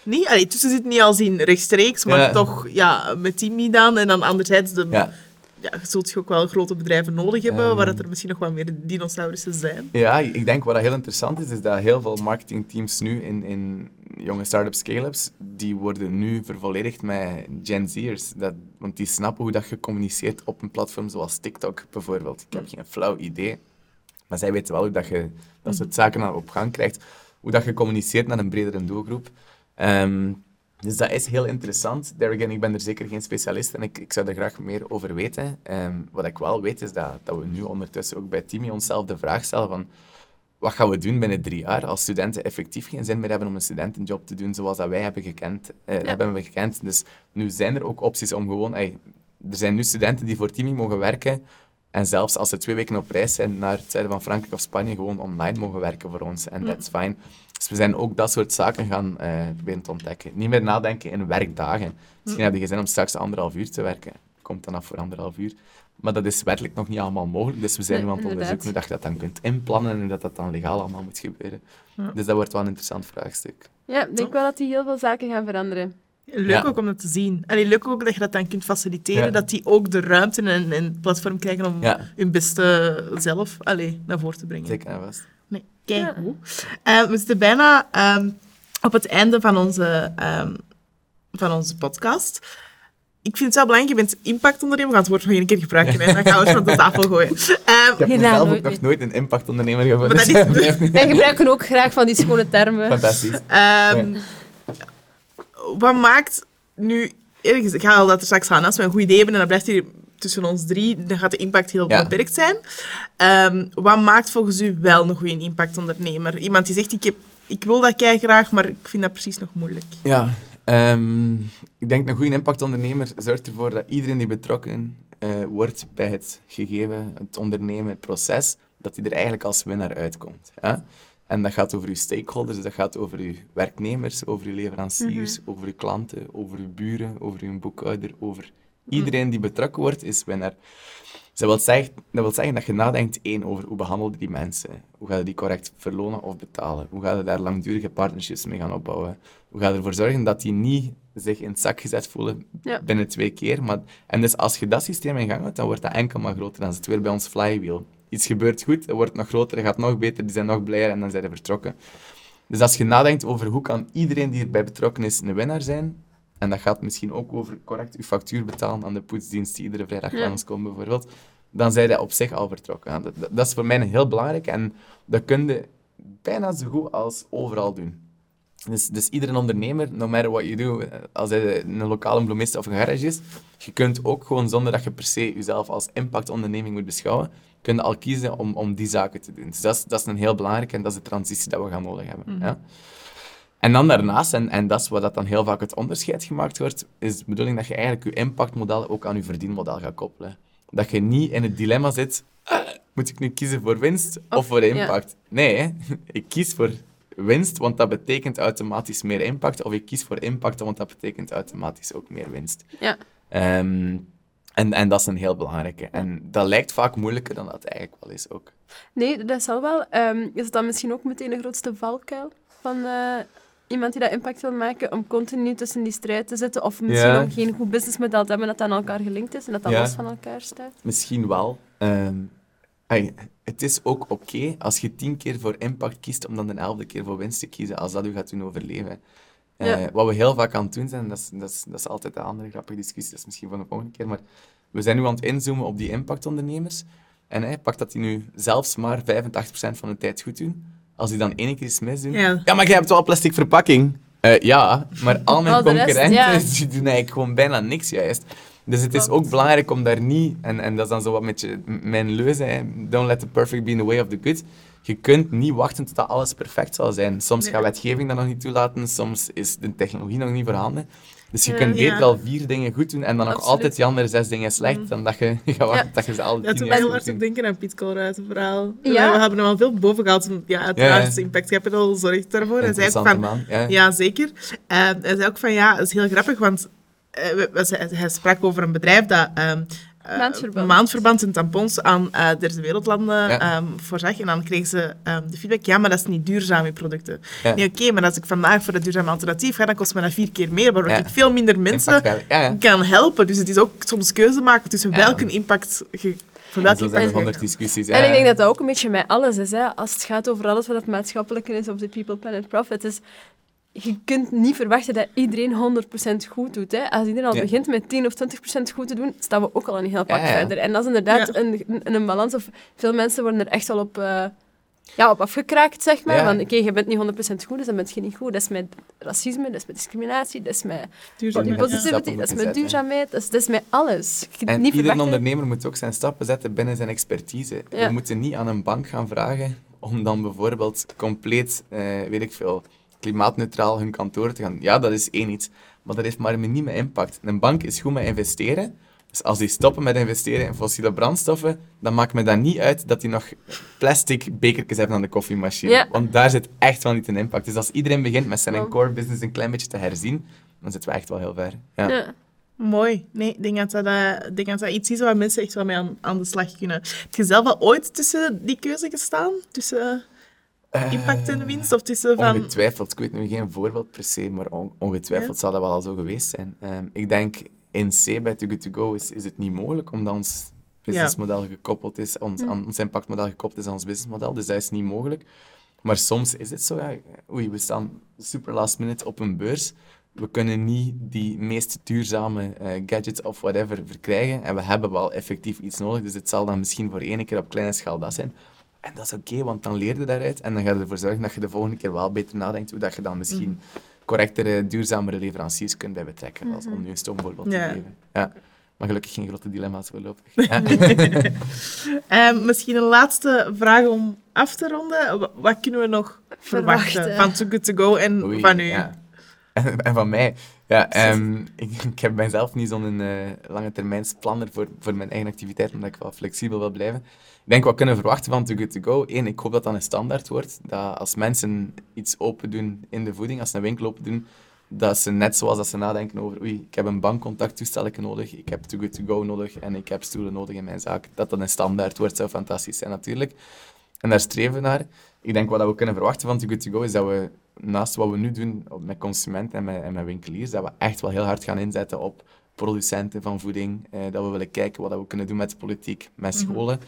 Niet, allee, tussen zit niet als in rechtstreeks, maar Ja. toch ja, met Timmy dan. En dan anderzijds, de, ja. Ja. je zult ook wel grote bedrijven nodig hebben, Ehm. waar het er misschien nog wat meer dinosaurussen zijn. Ja, ik denk wat dat heel interessant is, is dat heel veel marketingteams nu in, in jonge start-up scale-ups, die worden nu vervolledigd met Gen Z'ers. Dat, want die snappen hoe dat je communiceert op een platform zoals TikTok bijvoorbeeld. Ik heb geen flauw idee, maar zij weten wel hoe dat je dat soort zaken op gang krijgt. Hoe dat je communiceert naar een bredere doelgroep. Ehm, dus dat is heel interessant. There again, ik ben er zeker geen specialist en ik, ik zou er graag meer over weten. Ehm, wat ik wel weet is dat, dat we nu ondertussen ook bij Timmy onszelf de vraag stellen van wat gaan we doen binnen drie jaar als studenten effectief geen zin meer hebben om een studentenjob te doen zoals dat wij hebben gekend. eh, hebben we gekend. Dus nu zijn er ook opties om gewoon... ey, er zijn nu studenten die voor Timmy mogen werken en zelfs als ze twee weken op reis zijn naar het zuiden van Frankrijk of Spanje, gewoon online mogen werken voor ons. En that's fine. Dus we zijn ook dat soort zaken gaan proberen te ontdekken. Niet meer nadenken in werkdagen. Misschien heb je zin om straks anderhalf uur te werken. Komt dan af voor anderhalf uur. Maar dat is wettelijk nog niet allemaal mogelijk. Dus we zijn Nee, nu aan het onderzoeken hoe dat je dat dan kunt inplannen en hoe dat, dat dan legaal allemaal moet gebeuren. Dus dat wordt wel een interessant vraagstuk. Ja, ik denk wel dat die heel veel zaken gaan veranderen. Leuk Ja. ook om dat te zien. Allee, leuk ook dat je dat dan kunt faciliteren, Ja. dat die ook de ruimte en, en het platform krijgen om Ja. hun beste zelf allee, naar voren te brengen. Zeker en vast. Nee, kijk hoe. Eh, we zitten bijna ehm, op het einde van onze, ehm, van onze podcast. Ik vind het wel belangrijk, je bent impactondernemer. We gaan het woord nog één keer gebruiken, dan gaan we het van de tafel gooien. Ehm, Ik heb ook nooit nog nooit een impactondernemer gevonden. Dus niet- Wij gebruiken ook graag van die schone termen. Fantastisch. Wat maakt nu... Gezegd, ik ga al dat er straks aan. Als we een goed idee hebben en dat blijft hier tussen ons drie, dan gaat de impact heel Ja. beperkt zijn. Ehm, wat maakt volgens u wel een goede impactondernemer? Iemand die zegt, ik, heb, ik wil dat kei graag, maar ik vind dat precies nog moeilijk. Ja, ehm, ik denk een goede impactondernemer zorgt ervoor dat iedereen die betrokken eh, wordt bij het gegeven, het ondernemen, het proces, dat hij er eigenlijk als winnaar uitkomt. En dat gaat over uw stakeholders, dat gaat over uw werknemers, over uw leveranciers, over uw klanten, over uw buren, over uw boekhouder, over iedereen die betrokken wordt, is winnaar. Dat wil, zeggen, dat wil zeggen dat je nadenkt, één, over hoe behandel je die mensen? Hoe ga je die correct verlonen of betalen? Hoe ga je daar langdurige partnerships mee gaan opbouwen? Hoe ga je ervoor zorgen dat die niet zich in het zak gezet voelen Ja. binnen twee keer? Maar, en dus als je dat systeem in gang houdt, dan wordt dat enkel maar groter. Dan zit het weer bij ons flywheel. Iets gebeurt goed, het wordt nog groter, het gaat nog beter, die zijn nog blijer en dan zijn ze vertrokken. Dus als je nadenkt over hoe kan iedereen die erbij betrokken is een winnaar zijn, en dat gaat misschien ook over correct je factuur betalen aan de poetsdienst die iedere vrijdag Ja. langskomt bijvoorbeeld, dan zijn dat op zich al vertrokken. Dat, dat is voor mij heel belangrijk en dat kun je bijna zo goed als overal doen. Dus, dus iedere ondernemer, no matter what you do, als hij een lokale bloemist of een garage is, je kunt ook gewoon zonder dat je per se jezelf als impactonderneming moet beschouwen, kun je al kiezen om, om die zaken te doen. Dus dat is, dat is een heel belangrijke en dat is de transitie dat we gaan nodig hebben. Ja? En dan daarnaast, en, en dat is wat dat dan heel vaak het onderscheid gemaakt wordt, is de bedoeling dat je eigenlijk je impactmodel ook aan je verdienmodel gaat koppelen. Dat je niet in het dilemma zit, ah, moet ik nu kiezen voor winst of, Of- voor ja. impact? Nee, hè. [LAUGHS] ik kies voor winst, want dat betekent automatisch meer impact, of ik kies voor impact, want dat betekent automatisch ook meer winst. Ja. Ehm, en, en dat is een heel belangrijke. En dat lijkt vaak moeilijker dan dat het eigenlijk wel is ook. Nee, dat zal wel. Ehm, is het dan misschien ook meteen de grootste valkuil van, eh, iemand die dat impact wil maken, om continu tussen die strijd te zitten? Of misschien Ja. om geen goed businessmodel te hebben dat aan elkaar gelinkt is en dat dat Ja. los van elkaar staat? Misschien wel. Ehm, ey, het is ook oké als je tien keer voor impact kiest om dan de elfde keer voor winst te kiezen, als dat u gaat doen overleven. Eh. Wat we heel vaak aan het doen zijn, dat is, dat, is, dat is altijd een andere grappige discussie, dat is misschien voor de volgende keer, maar we zijn nu aan het inzoomen op die impactondernemers. En hey, pak dat die nu zelfs maar 85% van de tijd goed doen. Als die dan één keer iets misdoen... Ja. Ja, maar jij hebt wel plastic verpakking. Eh, ja, maar al mijn rest, concurrenten ja. [LAUGHS] die doen eigenlijk gewoon bijna niks juist. Dus het is ook belangrijk om daar niet, en, en dat is dan zo wat met je, mijn leuze, hè, don't let the perfect be in the way of the good. Je kunt niet wachten tot dat alles perfect zal zijn. Soms Nee. gaat wetgeving dat nog niet toelaten, soms is de technologie nog niet voorhanden. Dus je Ja. kunt beter Ja. al vier dingen goed doen en dan nog altijd die andere zes dingen slecht, dan dat je [LAUGHS] gaat wachten Ja. dat je ze Dat tien doet mij juist heel goed hard op denken aan Piet Colruyt, een verhaal. Ja. We hebben hem al veel boven gehaald. Ja, uiteraard Ja, is ja. Impact Capital zorgt daarvoor. Hij zei ook van... man. Ja. Ja, zeker. Eh, hij zei ook van, ja, dat is heel grappig, want eh, hij, hij sprak over een bedrijf dat... ehm, eh, Maandverband. maandverband en tampons aan eh derde wereldlanden Ja. ehm, voorzag. En dan kregen ze ehm, de feedback, ja, maar dat is niet duurzaam, je producten. Ja. Nee, oké, maar als ik vandaag voor het duurzame alternatief ga, dan kost me dat vier keer meer, waardoor Ja. ik veel minder mensen kan helpen. Dus het is ook soms keuze maken tussen Ja. welke impact je... Voor welke er impact honderd discussies. Ja. En ik denk dat dat ook een beetje met alles is. Hè. Als het gaat over alles wat het maatschappelijke is, of de People, Planet, Profit, is... Je kunt niet verwachten dat iedereen 100% goed doet. Hè. Als iedereen al Ja. begint met 10 of 20% goed te doen, staan we ook al een heel pak Ja, ja. verder. En dat is inderdaad Ja. een, een, een balans. Of veel mensen worden er echt wel op, eh, ja, op afgekraakt, zeg maar. Ja. Van, oké, je bent niet 100% goed, dus dan ben je niet goed. Dat is met racisme, dat is met discriminatie, dat is met duurzaam Ja. is. positivity, dat is met duurzaamheid, dat is, dat is met alles. Je kunt En niet ieder verwachten... ondernemer moet ook zijn stappen zetten binnen zijn expertise. Ja. We moeten niet aan een bank gaan vragen om dan bijvoorbeeld compleet, eh, weet ik veel, klimaatneutraal hun kantoor te gaan. Ja, dat is één iets, maar dat heeft maar een minieme impact. Een bank is goed met investeren. Dus als die stoppen met investeren in fossiele brandstoffen, dan maakt me dat niet uit dat die nog plastic bekertjes hebben aan de koffiemachine. Ja. Want daar zit echt wel niet een impact. Dus als iedereen begint met zijn Wow. core business een klein beetje te herzien, dan zitten we echt wel heel ver. Ja. Ja. Mooi. Nee, ik denk dat dat, eh, ik denk dat dat iets is waar mensen echt wel mee aan, aan de slag kunnen. Heb je zelf al ooit tussen die keuze gestaan? Tussen Eh, impact en winst? Of tussen van... Ongetwijfeld. Ik weet nu geen voorbeeld per se, maar on- ongetwijfeld Ja. zal dat wel al zo geweest zijn. Ehm, ik denk, in C bij Too Good To Go is, is het niet mogelijk, omdat ons businessmodel gekoppeld is, ons, aan, ons impactmodel gekoppeld is aan ons businessmodel, dus dat is niet mogelijk. Maar soms is het zo, ja, oei, we staan super last minute op een beurs. We kunnen niet die meest duurzame eh, gadgets of whatever verkrijgen. En we hebben wel effectief iets nodig. Dus het zal dan misschien voor één keer op kleine schaal dat zijn. En dat is oké, want dan leer je daaruit. En dan ga je ervoor zorgen dat je de volgende keer wel beter nadenkt hoe dat je dan misschien correctere, duurzamere leveranciers kunt bij betrekken. Als om nu een stoomvoorbeeld Ja. te geven. Ja. Maar gelukkig geen grote dilemma's voorlopig. [LAUGHS] Ja. [LAUGHS] Ehm, misschien een laatste vraag om af te ronden. Wa- Wat kunnen we nog verwachten, Verwachten. van Too Good To Go en Oei, van u? ja. En, [LAUGHS] en van mij. Ja, [LAUGHS] ehm, ik, ik heb mijzelf niet zo'n eh lange termijns planner voor, voor mijn eigen activiteit, omdat ik wel flexibel wil blijven. Ik denk wat we kunnen verwachten van Too Good To Go. Eén, ik hoop dat dat een standaard wordt. Dat als mensen iets open doen in de voeding, als ze een winkel open doen, dat ze net zoals dat ze nadenken over oei, ik heb een bankcontacttoestel nodig, ik heb Too Good To Go nodig en ik heb stoelen nodig in mijn zaak. Dat dat een standaard wordt, zou fantastisch zijn natuurlijk. En daar streven we naar. Ik denk wat we kunnen verwachten van Too Good To Go is dat we naast wat we nu doen met consumenten en met, en met winkeliers, dat we echt wel heel hard gaan inzetten op producenten van voeding. Eh, dat we willen kijken wat we kunnen doen met de politiek, met scholen.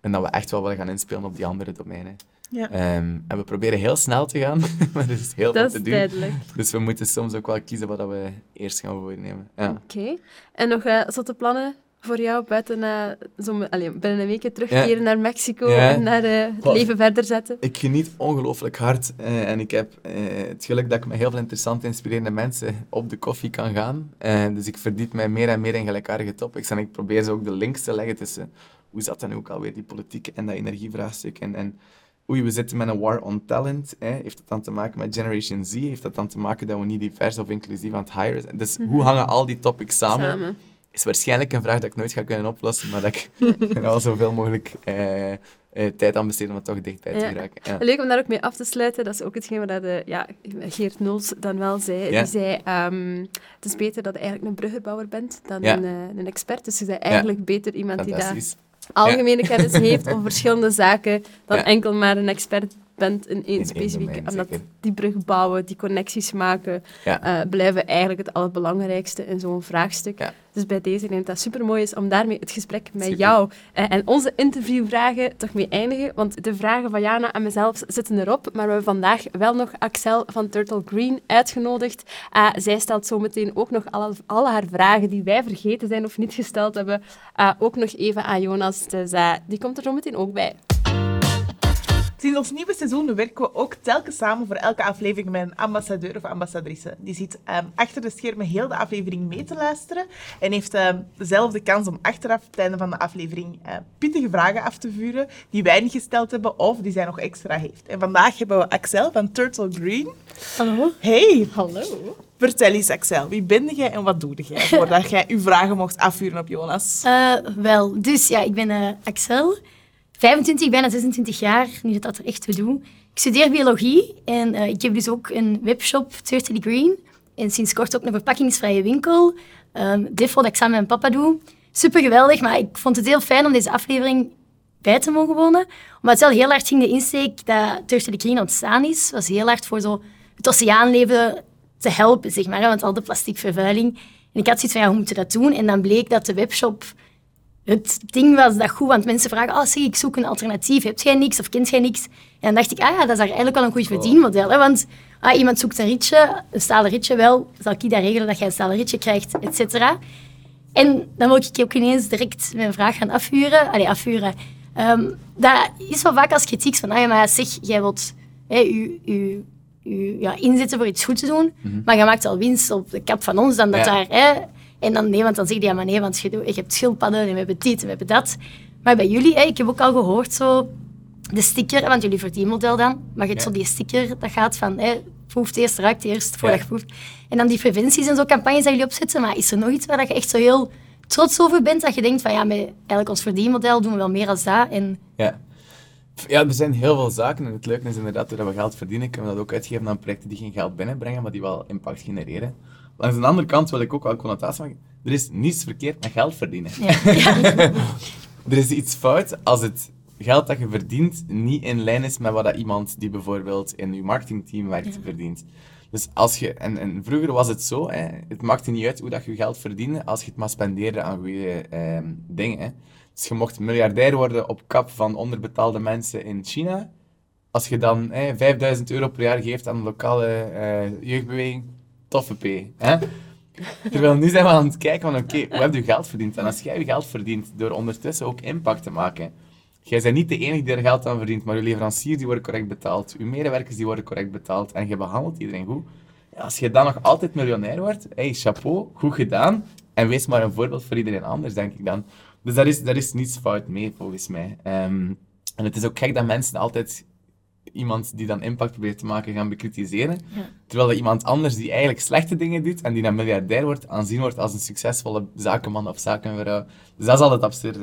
En dat we echt wel willen gaan inspelen op die andere domeinen. Ja. Ehm, en we proberen heel snel te gaan, [LAUGHS] maar er is heel veel Dat te is doen. duidelijk. Dus we moeten soms ook wel kiezen wat we eerst gaan voornemen. Ja. Oké. En nog uh, zotte plannen voor jou buiten uh, zo, allee, binnen een week terugkeren Ja. naar Mexico Ja. en naar uh, het Goh. leven verder zetten? Ik geniet ongelooflijk hard eh, en ik heb eh, het geluk dat ik met heel veel interessante, inspirerende mensen op de koffie kan gaan. Eh, dus ik verdiep mij meer en meer in gelijkaardige topics en ik probeer ze ook de links te leggen tussen hoe zat dan ook alweer die politiek en dat energievraagstuk. En, en oei, we zitten met een war on talent. Hè. Heeft dat dan te maken met Generation Z? Heeft dat dan te maken dat we niet divers of inclusief aan het hiren zijn? Dus hoe hangen al die topics samen? Samen. Is waarschijnlijk een vraag dat ik nooit ga kunnen oplossen, maar dat ik [LAUGHS] er al zoveel mogelijk eh, eh, tijd aan besteed om het toch dichtbij te Ja. geraken. Ja. Leuk om daar ook mee af te sluiten. Dat is ook hetgeen wat de, ja, Geert Nols dan wel zei. Ja. Die zei, ehm, het is beter dat je eigenlijk een bruggenbouwer bent dan een, eh, een expert. Dus je bent eigenlijk beter iemand die daar algemene kennis heeft over verschillende zaken dan enkel maar een expert bent in één specifieke... domein, omdat zeker. die brug bouwen, die connecties maken, Ja. eh, blijven eigenlijk het allerbelangrijkste in zo'n vraagstuk. Ja. Dus bij deze denk ik dat super mooi is om daarmee het gesprek met Super. jou eh, en onze interviewvragen toch mee eindigen. Want de vragen van Jana en mezelf zitten erop, maar we hebben vandaag wel nog Axel van Turtle Green uitgenodigd. Eh, zij stelt zometeen ook nog alle, alle haar vragen die wij vergeten zijn of niet gesteld hebben, ook nog even aan Jonas. Dus die komt er zometeen ook bij. Sinds ons nieuwe seizoen werken we ook telkens samen voor elke aflevering met een ambassadeur of ambassadrice. Die zit ehm, achter de schermen heel de aflevering mee te luisteren en heeft ehm, dezelfde kans om achteraf het einde van de aflevering eh, pittige vragen af te vuren die wij niet gesteld hebben of die zij nog extra heeft. En vandaag hebben we Axel van Turtle Green. Hallo. Hey, Hallo. vertel eens Axel, wie ben jij en wat doe jij voordat [LAUGHS] jij uw vragen mocht afvuren op Jonas? Eh, wel, dus ja, ik ben eh, Axel, 25, bijna 26 jaar, nu dat dat er echt toe doe. Ik studeer biologie en eh, ik heb dus ook een webshop, 30 Green. En sinds kort ook een verpakkingsvrije winkel. Um, dit ik samen met mijn papa doe. Super geweldig, maar ik vond het heel fijn om deze aflevering bij te mogen wonen. Omdat het wel heel hard ging de insteek dat 30 Green ontstaan is. was heel hard voor zo het oceaanleven te helpen, zeg maar. Want al de plasticvervuiling. En ik had zoiets van, ja, hoe moeten we dat doen? En dan bleek dat de webshop het ding was dat goed, want mensen vragen, oh, zeg, ik zoek een alternatief. Heb jij niks of kent jij niks? En dan dacht ik, ah ja, dat is daar eigenlijk wel een goed verdienmodel. Hè? Want ah, iemand zoekt een ritje, een stalen ritje, wel, zal ik dat regelen dat jij een stalen ritje krijgt, et cetera. En dan wil ik ook ineens direct mijn vraag gaan afvuren. Allee, afvuren. Ehm, dat is wel vaak als kritiek van, ah ja, maar zeg, jij wilt hè, je, je, je ja, inzetten voor iets goed te doen, maar je maakt al winst op de kap van ons dan dat Ja. daar... Hè, en dan nee, want dan zeg je ja, maar nee, want je, je hebt schildpadden en we hebben dit en we hebben dat. Maar bij jullie, hè, ik heb ook al gehoord zo de sticker, want jullie verdienmodel dan, maar je hebt Ja. zo die sticker dat gaat van hè, proeft eerst, ruikt eerst, voordat Ja. je proeft. En dan die preventies en zo campagnes dat jullie opzetten, maar is er nog iets waar dat je echt zo heel trots over bent, dat je denkt van ja, met eigenlijk ons verdienmodel doen we wel meer als dat. En Ja. Ja, er zijn heel veel zaken en het leuke is inderdaad, doordat we geld verdienen, kunnen we dat ook uitgeven aan projecten die geen geld binnenbrengen, maar die wel impact genereren. Langs de andere kant wil ik ook wel connotatie maken. Er is niets verkeerd met geld verdienen. [LAUGHS] er is iets fout als het geld dat je verdient niet in lijn is met wat dat iemand die bijvoorbeeld in je marketingteam werkt verdient. Dus als je, en, en vroeger was het zo, hè, het maakte niet uit hoe dat je geld verdiende als je het maar spendeerde aan goede ehm, dingen. Hè. Dus je mocht miljardair worden op kap van onderbetaalde mensen in China. Als je dan hè, 5000 euro per jaar geeft aan de lokale eh, jeugdbeweging, toffe P. Hè? Terwijl nu zijn we aan het kijken van, oké, hoe heb je geld verdiend? En als jij je geld verdient door ondertussen ook impact te maken, jij bent niet de enige die er geld aan verdient, maar je leveranciers die worden correct betaald, je medewerkers die worden correct betaald, en je behandelt iedereen goed. Als je dan nog altijd miljonair wordt, hey, chapeau, goed gedaan, en wees maar een voorbeeld voor iedereen anders, denk ik dan. Dus daar is, daar is niets fout mee, volgens mij. Ehm, en het is ook gek dat mensen altijd iemand die dan impact probeert te maken gaan bekritiseren. Ja. Terwijl dat iemand anders die eigenlijk slechte dingen doet en die dan miljardair wordt, aanzien wordt als een succesvolle zakenman of zakenvrouw. Dus dat is altijd absurd.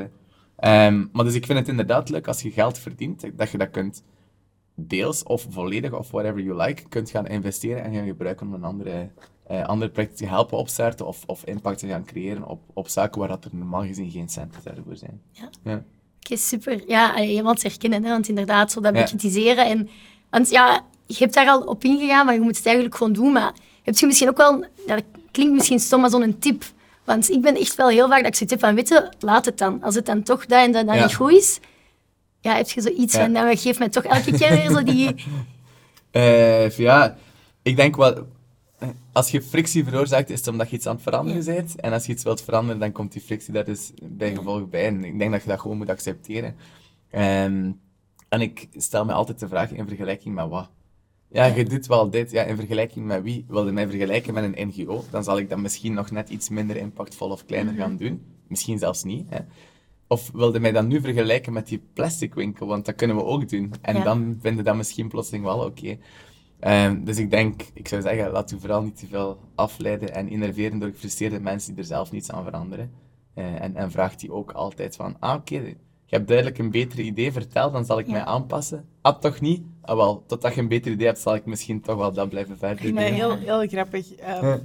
Ehm, maar dus ik vind het inderdaad leuk als je geld verdient, dat je dat kunt deels of volledig of whatever you like, kunt gaan investeren en gaan gebruiken om een andere, eh andere project te helpen opstarten of, of impact te gaan creëren op, op zaken waar dat er normaal gezien geen centen daarvoor zijn. Ja. ja. Oké, super. Ja, iemand herkennen, hè, want inderdaad, zo dat Ja. bekritiseren. En, want ja, je hebt daar al op ingegaan, maar je moet het eigenlijk gewoon doen. Maar heb je misschien ook wel, dat klinkt misschien stom, maar zo'n tip. Want ik ben echt wel heel vaak dat ik zoiets heb van, weet je, laat het dan. Als het dan toch dat en dat dan Ja. niet goed is, ja, heb je zoiets Ja. van, nou, geef mij toch elke keer weer zo die... [LAUGHS] Eh, ja, ik denk wel, als je frictie veroorzaakt, is het omdat je iets aan het veranderen bent. En als je iets wilt veranderen, dan komt die frictie daar dus bij gevolg bij. En ik denk dat je dat gewoon moet accepteren. Ehm, en ik stel me altijd de vraag in vergelijking met wat. Ja, je doet wel dit. Ja, in vergelijking met wie? Wil je mij vergelijken met een NGO? Dan zal ik dat misschien nog net iets minder impactvol of kleiner gaan doen. Misschien zelfs niet. Hè. Of wilde mij dan nu vergelijken met die plastic winkel? Want dat kunnen we ook doen. En Ja. dan vinden dat misschien plotseling wel oké. Ehm, dus ik denk, ik zou zeggen, laat u vooral niet te veel afleiden en innerveren door gefrustreerde mensen die er zelf niets aan veranderen. Eh, en, en vraag die ook altijd van, ah oké, je hebt duidelijk een beter idee verteld, dan zal ik Ja. mij aanpassen. Ah, toch niet? Ah wel, totdat je een beter idee hebt, zal ik misschien toch wel dat blijven verder Ik doen. vind dat heel, heel grappig. Ehm,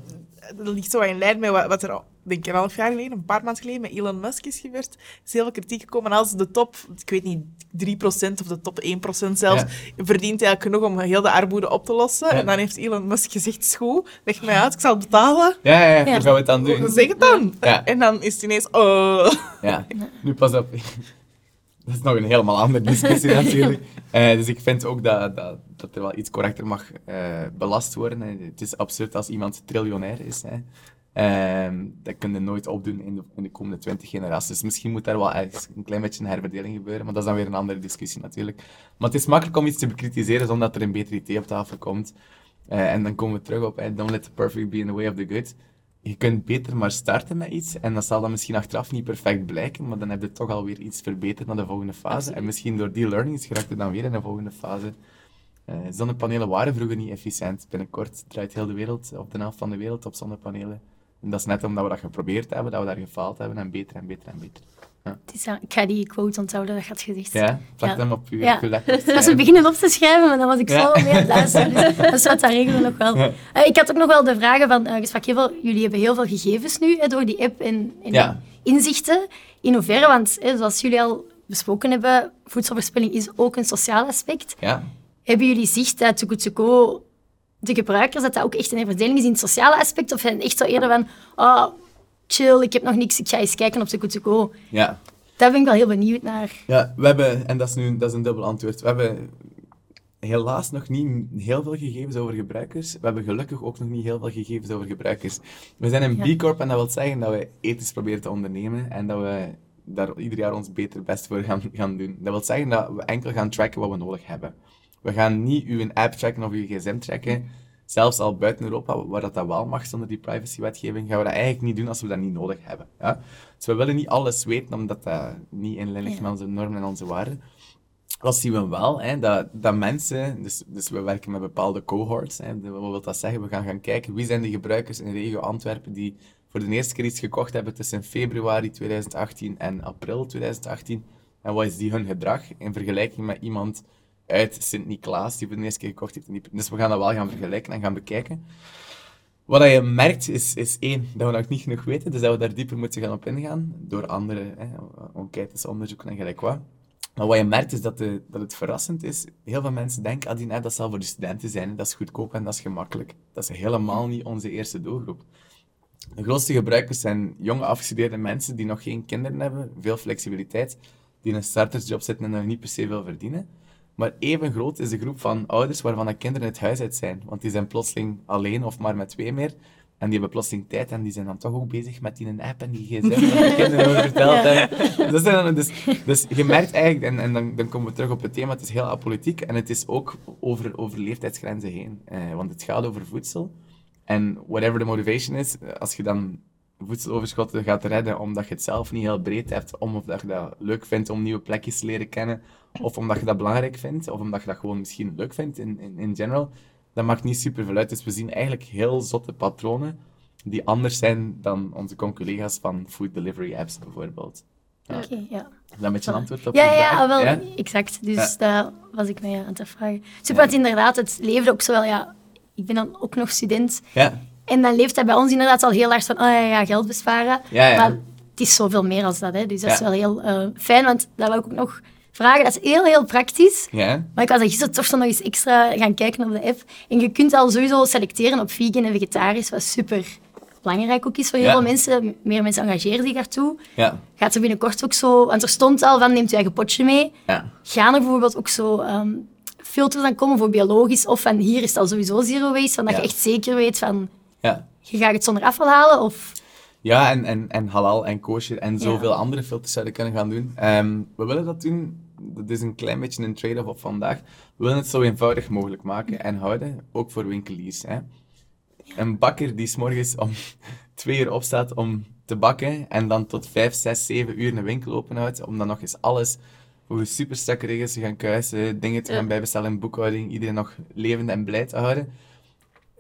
Dat ligt zo in lijn met wat, wat er denk ik een half jaar geleden, een paar maanden geleden, met Elon Musk is gebeurd, is heel veel kritiek gekomen als de top, ik weet niet, 3% of de top 1% zelfs, verdient eigenlijk genoeg om heel de armoede op te lossen. Ja. En dan heeft Elon Musk gezegd, school, leg mij uit, ik zal het betalen. Ja, ja, ja. Ja. hoe gaan we het dan doen? Zeg het dan. Ja. En dan is het ineens, oh. Ja, nu pas op. [LAUGHS] Dat is nog een helemaal andere discussie [LAUGHS] natuurlijk. Eh, dus ik vind ook dat, dat, dat er wel iets correcter mag eh, belast worden. hè. Het is absurd als iemand triljonair is. Hè. Ehm, dat kun je nooit opdoen in de, in de komende twintig generaties. Dus misschien moet daar wel ergens een klein beetje een herverdeling gebeuren. Maar dat is dan weer een andere discussie natuurlijk. Maar het is makkelijk om iets te bekritiseren zonder dat er een beter idee op tafel komt. Eh, en dan komen we terug op, don't let the perfect be in the way of the good. Je kunt beter maar starten met iets en dat zal dan misschien achteraf niet perfect blijken, maar dan heb je toch alweer iets verbeterd naar de volgende fase. En misschien door die learnings geraakt je dan weer in de volgende fase. Eh, zonnepanelen waren vroeger niet efficiënt. Binnenkort draait heel de wereld, of de helft van de wereld, op zonnepanelen. En dat is net omdat we dat geprobeerd hebben, dat we daar gefaald hebben, en beter en beter en beter. Het is, ja, ik ga die quote onthouden, dat gaat gezegd. Ja, plak Ja. hem op uw, Ja. Ik was beginnen op te schrijven, maar dan was ik Ja. zo mee aan het [LAUGHS] luisteren. Dus dat is wat dat regelen nog wel. Eh, ik had ook nog wel de vragen van, eh, je sprak heel veel, jullie hebben heel veel gegevens nu hè, door die app en, inzichten. In hoeverre, want hè, zoals jullie al besproken hebben, voedselverspilling is ook een sociaal aspect. Ja. Hebben jullie zicht Good To Go, de gebruikers, dat dat ook echt een herverdeling is in het sociale aspect? Of zijn echt zo eerder van, oh, chill, ik heb nog niks, ik ga eens kijken op Too Good To Go? ja. Daar ben ik wel heel benieuwd naar. Ja, we hebben, en dat is nu dat is een dubbel antwoord. We hebben helaas nog niet heel veel gegevens over gebruikers. We hebben gelukkig ook nog niet heel veel gegevens over gebruikers. We zijn een Ja. B Corp en dat wil zeggen dat we ethisch proberen te ondernemen en dat we daar ieder jaar ons beter best voor gaan, gaan doen. Dat wil zeggen dat we enkel gaan tracken wat we nodig hebben. We gaan niet uw app tracken of uw gsm tracken. Zelfs al buiten Europa, waar dat, dat wel mag zonder die privacywetgeving, gaan we dat eigenlijk niet doen als we dat niet nodig hebben. Ja? Dus we willen niet alles weten, omdat dat niet in lijn ligt met onze normen en onze waarden. Wat zien we wel? Hè? Dat, dat mensen, dus, dus we werken met bepaalde cohorts. Hè? De- Wat wil dat zeggen? We gaan gaan kijken wie zijn de gebruikers in regio Antwerpen die voor de eerste keer iets gekocht hebben tussen februari 2018 en april 2018. En wat is die hun gedrag in vergelijking met iemand uit Sint-Niklaas die voor de eerste keer gekocht heeft? Dus we gaan dat wel gaan vergelijken en gaan bekijken. Wat je merkt is, is één, dat we nog niet genoeg weten, dus dat we daar dieper moeten gaan op ingaan, door andere enquêtes, onderzoeken en gelijk wat. Maar wat je merkt is dat, dat het verrassend is. Heel veel mensen denken, ah, die dat zal voor de studenten zijn, dat is goedkoop en dat is gemakkelijk. Dat is helemaal niet onze eerste doelgroep. De grootste gebruikers zijn jonge afgestudeerde mensen die nog geen kinderen hebben, veel flexibiliteit, die in een startersjob zitten en nog niet per se veel verdienen. Maar even groot is de groep van ouders waarvan de kinderen het huis uit zijn. Want die zijn plotseling alleen of maar met twee meer. En die hebben plotseling tijd en die zijn dan toch ook bezig met die app en die gsm dat de [LAUGHS] kinderen over verteld hebben. Zijn dan, dus, dus je merkt eigenlijk, en, en dan, dan komen we terug op het thema, het is heel apolitiek en het is ook over, over leeftijdsgrenzen heen. Eh, want het gaat over voedsel. En whatever the motivation is, als je dan voedseloverschotten gaat redden omdat je het zelf niet heel breed hebt, om of dat je dat leuk vindt om nieuwe plekjes te leren kennen, of omdat je dat belangrijk vindt, of omdat je dat gewoon misschien leuk vindt in, in, in general, dat maakt niet super veel uit. Dus we zien eigenlijk heel zotte patronen die anders zijn dan onze collega's van food delivery apps bijvoorbeeld. Ja. Oké, ja. Is dat een beetje een antwoord op Ja, ja, wel, Ja? exact. Dus Ja. daar was ik mee aan het vragen. Super, want inderdaad, het leefde ook zo wel, ja... Ik ben dan ook nog student. Ja. En dan leeft dat bij ons inderdaad al heel hard van, oh ja, ja geld besparen. Ja, ja. Maar het is zoveel meer als dat, hè. Dus dat is wel heel eh, fijn, want dat wil ik ook nog vragen. Dat is heel, heel praktisch. Ja? Maar ik was er gisteren toch zo nog eens extra gaan kijken op de app. En je kunt al sowieso selecteren op vegan en vegetarisch, wat super belangrijk ook is voor heel Ja. veel mensen. Meer mensen engageren zich daartoe. Ja. Gaat er binnenkort ook zo... Want er stond al van, neemt je eigen potje mee. Ja. Gaan er bijvoorbeeld ook zo ehm, filters aan komen voor biologisch? Of van, hier is het al sowieso zero waste, van dat je echt zeker weet van... Ja. Je gaat het zonder afval halen, of... Ja, en, en, en halal en kosher en zoveel andere filters zouden kunnen gaan doen. Ehm, we willen dat doen. Dat is een klein beetje een trade-off op vandaag. We willen het zo eenvoudig mogelijk maken en houden, ook voor winkeliers. Hè. Een bakker die 's morgens om [LAUGHS] twee uur opstaat om te bakken en dan tot vijf, zes, zeven uur een winkel openhoudt, om dan nog eens alles volgens super strakke regels te gaan kuisen, dingen te gaan Ja. bijbestellen in boekhouding, iedereen nog levend en blij te houden.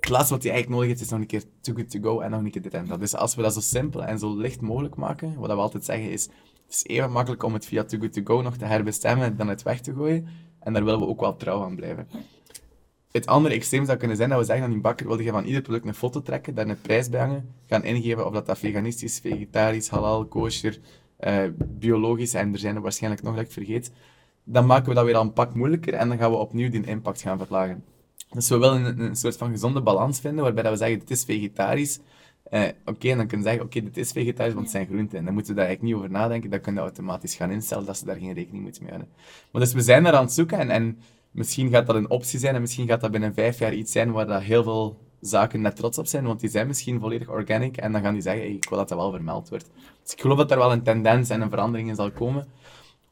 Het laatste wat hij eigenlijk nodig heeft, is nog een keer too good to go en nog een keer dit en dat. Dus als we dat zo simpel en zo licht mogelijk maken, wat we altijd zeggen is, is even makkelijk om het via too good to go nog te herbestemmen dan het weg te gooien. En daar willen we ook wel trouw aan blijven. het andere extreem zou kunnen zijn dat we zeggen aan die bakker, wil je van ieder product een foto trekken, daar een prijs bij hangen, gaan ingeven of dat, dat veganistisch, vegetarisch, halal, kosher, eh, biologisch, en er zijn er waarschijnlijk nog dat ik vergeet, dan maken we dat weer al een pak moeilijker en dan gaan we opnieuw die impact gaan verlagen. Dus we willen een, een soort van gezonde balans vinden, waarbij dat we zeggen, dit is vegetarisch, eh, oké, en dan kunnen we zeggen, oké, dit is vegetarisch, want het zijn groenten. En dan moeten we daar eigenlijk niet over nadenken, dan kunnen we automatisch gaan instellen dat ze daar geen rekening moeten mee houden. Maar dus we zijn daar aan het zoeken en, en misschien gaat dat een optie zijn en misschien gaat dat binnen vijf jaar iets zijn waar dat heel veel zaken net trots op zijn, want die zijn misschien volledig organic en dan gaan die zeggen, hey, ik wil dat dat wel vermeld wordt. Dus ik geloof dat er wel een tendens en een verandering in zal komen.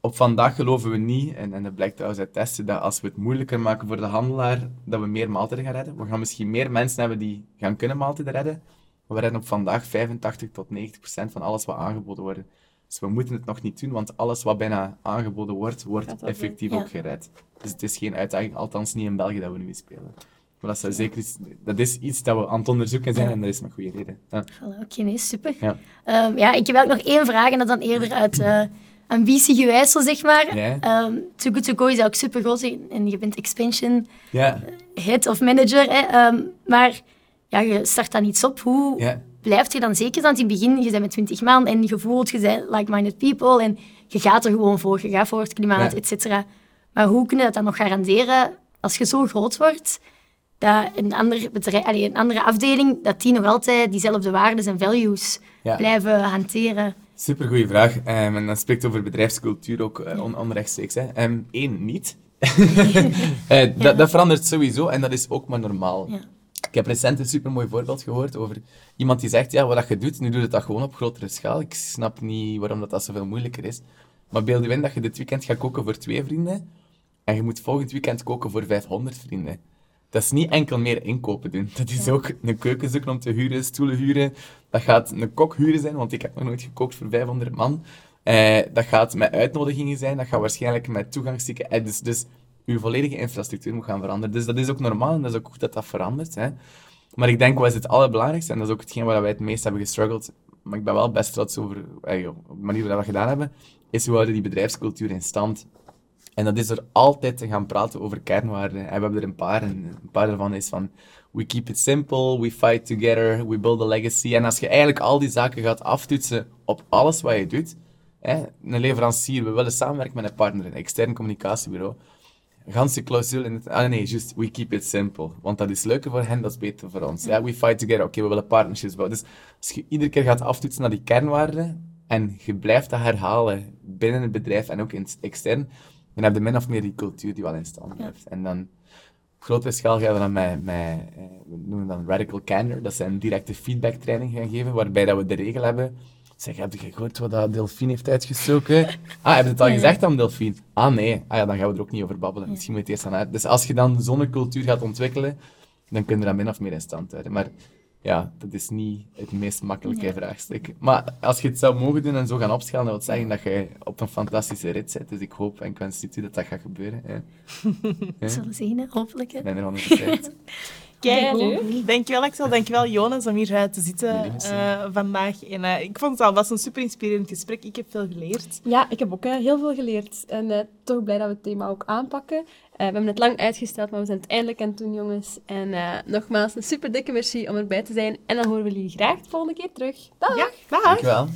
Op vandaag geloven we niet, en, en dat blijkt trouwens uit testen, dat als we het moeilijker maken voor de handelaar, dat we meer maaltijden gaan redden. We gaan misschien meer mensen hebben die gaan kunnen maaltijden redden, we redden op vandaag 85 tot 90 procent van alles wat aangeboden wordt. Dus we moeten het nog niet doen, want alles wat bijna aangeboden wordt, wordt effectief doen? ook gered. Dus het is geen uitdaging, althans niet in België, dat we nu mee spelen. Maar dat, zou zeker iets, dat is iets dat we aan het onderzoeken zijn Ja. en dat is met goede reden. Ja. Voilà, Oké, nee, super. Ja. Ehm, ja, ik heb ook nog één vraag en dat dan eerder uit eh ambitiegewijs, zo zeg maar. Ja. Ehm, Too Good To Go is ook super groot en je bent expansion Ja. head of manager. Hè, ehm, maar ja, je start dan iets op. Hoe blijft je dan zeker? Want in het begin, je bent met 20 man en je voelt, je bent like-minded people en je gaat er gewoon voor. Je gaat voor het klimaat, Ja. et cetera. Maar hoe kun je dat dan nog garanderen als je zo groot wordt? Dat een, ander bedrijf, allee, een andere afdeling, dat die nog altijd diezelfde waarden en values blijven hanteren. Supergoeie vraag. Ehm, en dan spreekt over bedrijfscultuur ook eh, on onrechtstreeks. Hè. Ehm, Eén, niet. [LAUGHS] Eh, dat, dat verandert sowieso en dat is ook maar normaal. Ja. Ik heb recent een supermooi voorbeeld gehoord over iemand die zegt, ja, wat dat je doet, nu doe je dat gewoon op grotere schaal. Ik snap niet waarom dat, dat zoveel moeilijker is. Maar beeld je in dat je dit weekend gaat koken voor twee vrienden en je moet volgend weekend koken voor 500 vrienden. Dat is niet enkel meer inkopen doen. Dat is ook een keuken zoeken om te huren, stoelen huren. Dat gaat een kok huren zijn, want ik heb nog nooit gekookt voor 500 man. Eh, dat gaat met uitnodigingen zijn, dat gaat waarschijnlijk met toegangstikken. Eh, dus, dus uw volledige infrastructuur moet gaan veranderen. Dus dat is ook normaal en dat is ook goed dat dat verandert. Hè. Maar ik denk, wat is het allerbelangrijkste, en dat is ook hetgeen waar wij het meest hebben gestruggeld, maar ik ben wel best trots over eh, op de manier waarop we dat gedaan hebben, is hoe houden die bedrijfscultuur in stand. En dat is er altijd te gaan praten over kernwaarden. En we hebben er een paar. En een paar daarvan is van... We keep it simple, we fight together, we build a legacy. En als je eigenlijk al die zaken gaat aftoetsen op alles wat je doet... Hè, een leverancier, we willen samenwerken met een partner, een extern communicatiebureau. Ganse clausule in het... Ah nee, just, we keep it simple. Want dat is leuker voor hen, dat is beter voor ons. Ja, we fight together, oké, we willen partnerships bouwen. Dus als je iedere keer gaat aftoetsen naar die kernwaarden... En je blijft dat herhalen binnen het bedrijf en ook in extern dan heb je min of meer die cultuur die wel in stand blijft. En dan op grotere schaal gaan we dan met, met eh, we noemen dat radical candor, dat zijn directe feedback training gaan geven, waarbij dat we de regel hebben, zeg, heb je gehoord wat dat Delphine heeft uitgestoken? Ah, heb je het al gezegd aan Delphine? Ah nee, ah, ja, dan gaan we er ook niet over babbelen. Misschien moet je het eerst aan uit. Dus als je dan zo'n cultuur gaat ontwikkelen, dan kun je dat min of meer in stand houden. Maar ja, dat is niet het meest makkelijke vraagstuk. Maar als je het zou mogen doen en zo gaan opschalen, dat wil zeggen dat je op een fantastische rit zit. Dus ik hoop en ik wens toe dat dat gaat gebeuren. Ja. [LAUGHS] We zullen zien, hopelijk. Ik ben er 100%. [LAUGHS] Kijk, dankjewel Axel, dankjewel Jonas om hier eh, te zitten eh, vandaag. En, eh, ik vond het alvast een super inspirerend gesprek. Ik heb veel geleerd. Ja, ik heb ook heel veel geleerd. En eh, toch blij dat we het thema ook aanpakken. Eh, we hebben het lang uitgesteld, maar we zijn het eindelijk aan het doen, jongens. En eh, nogmaals, een super dikke merci om erbij te zijn. En dan horen we jullie graag de volgende keer terug. Dag! Ja, dag! Dankjewel.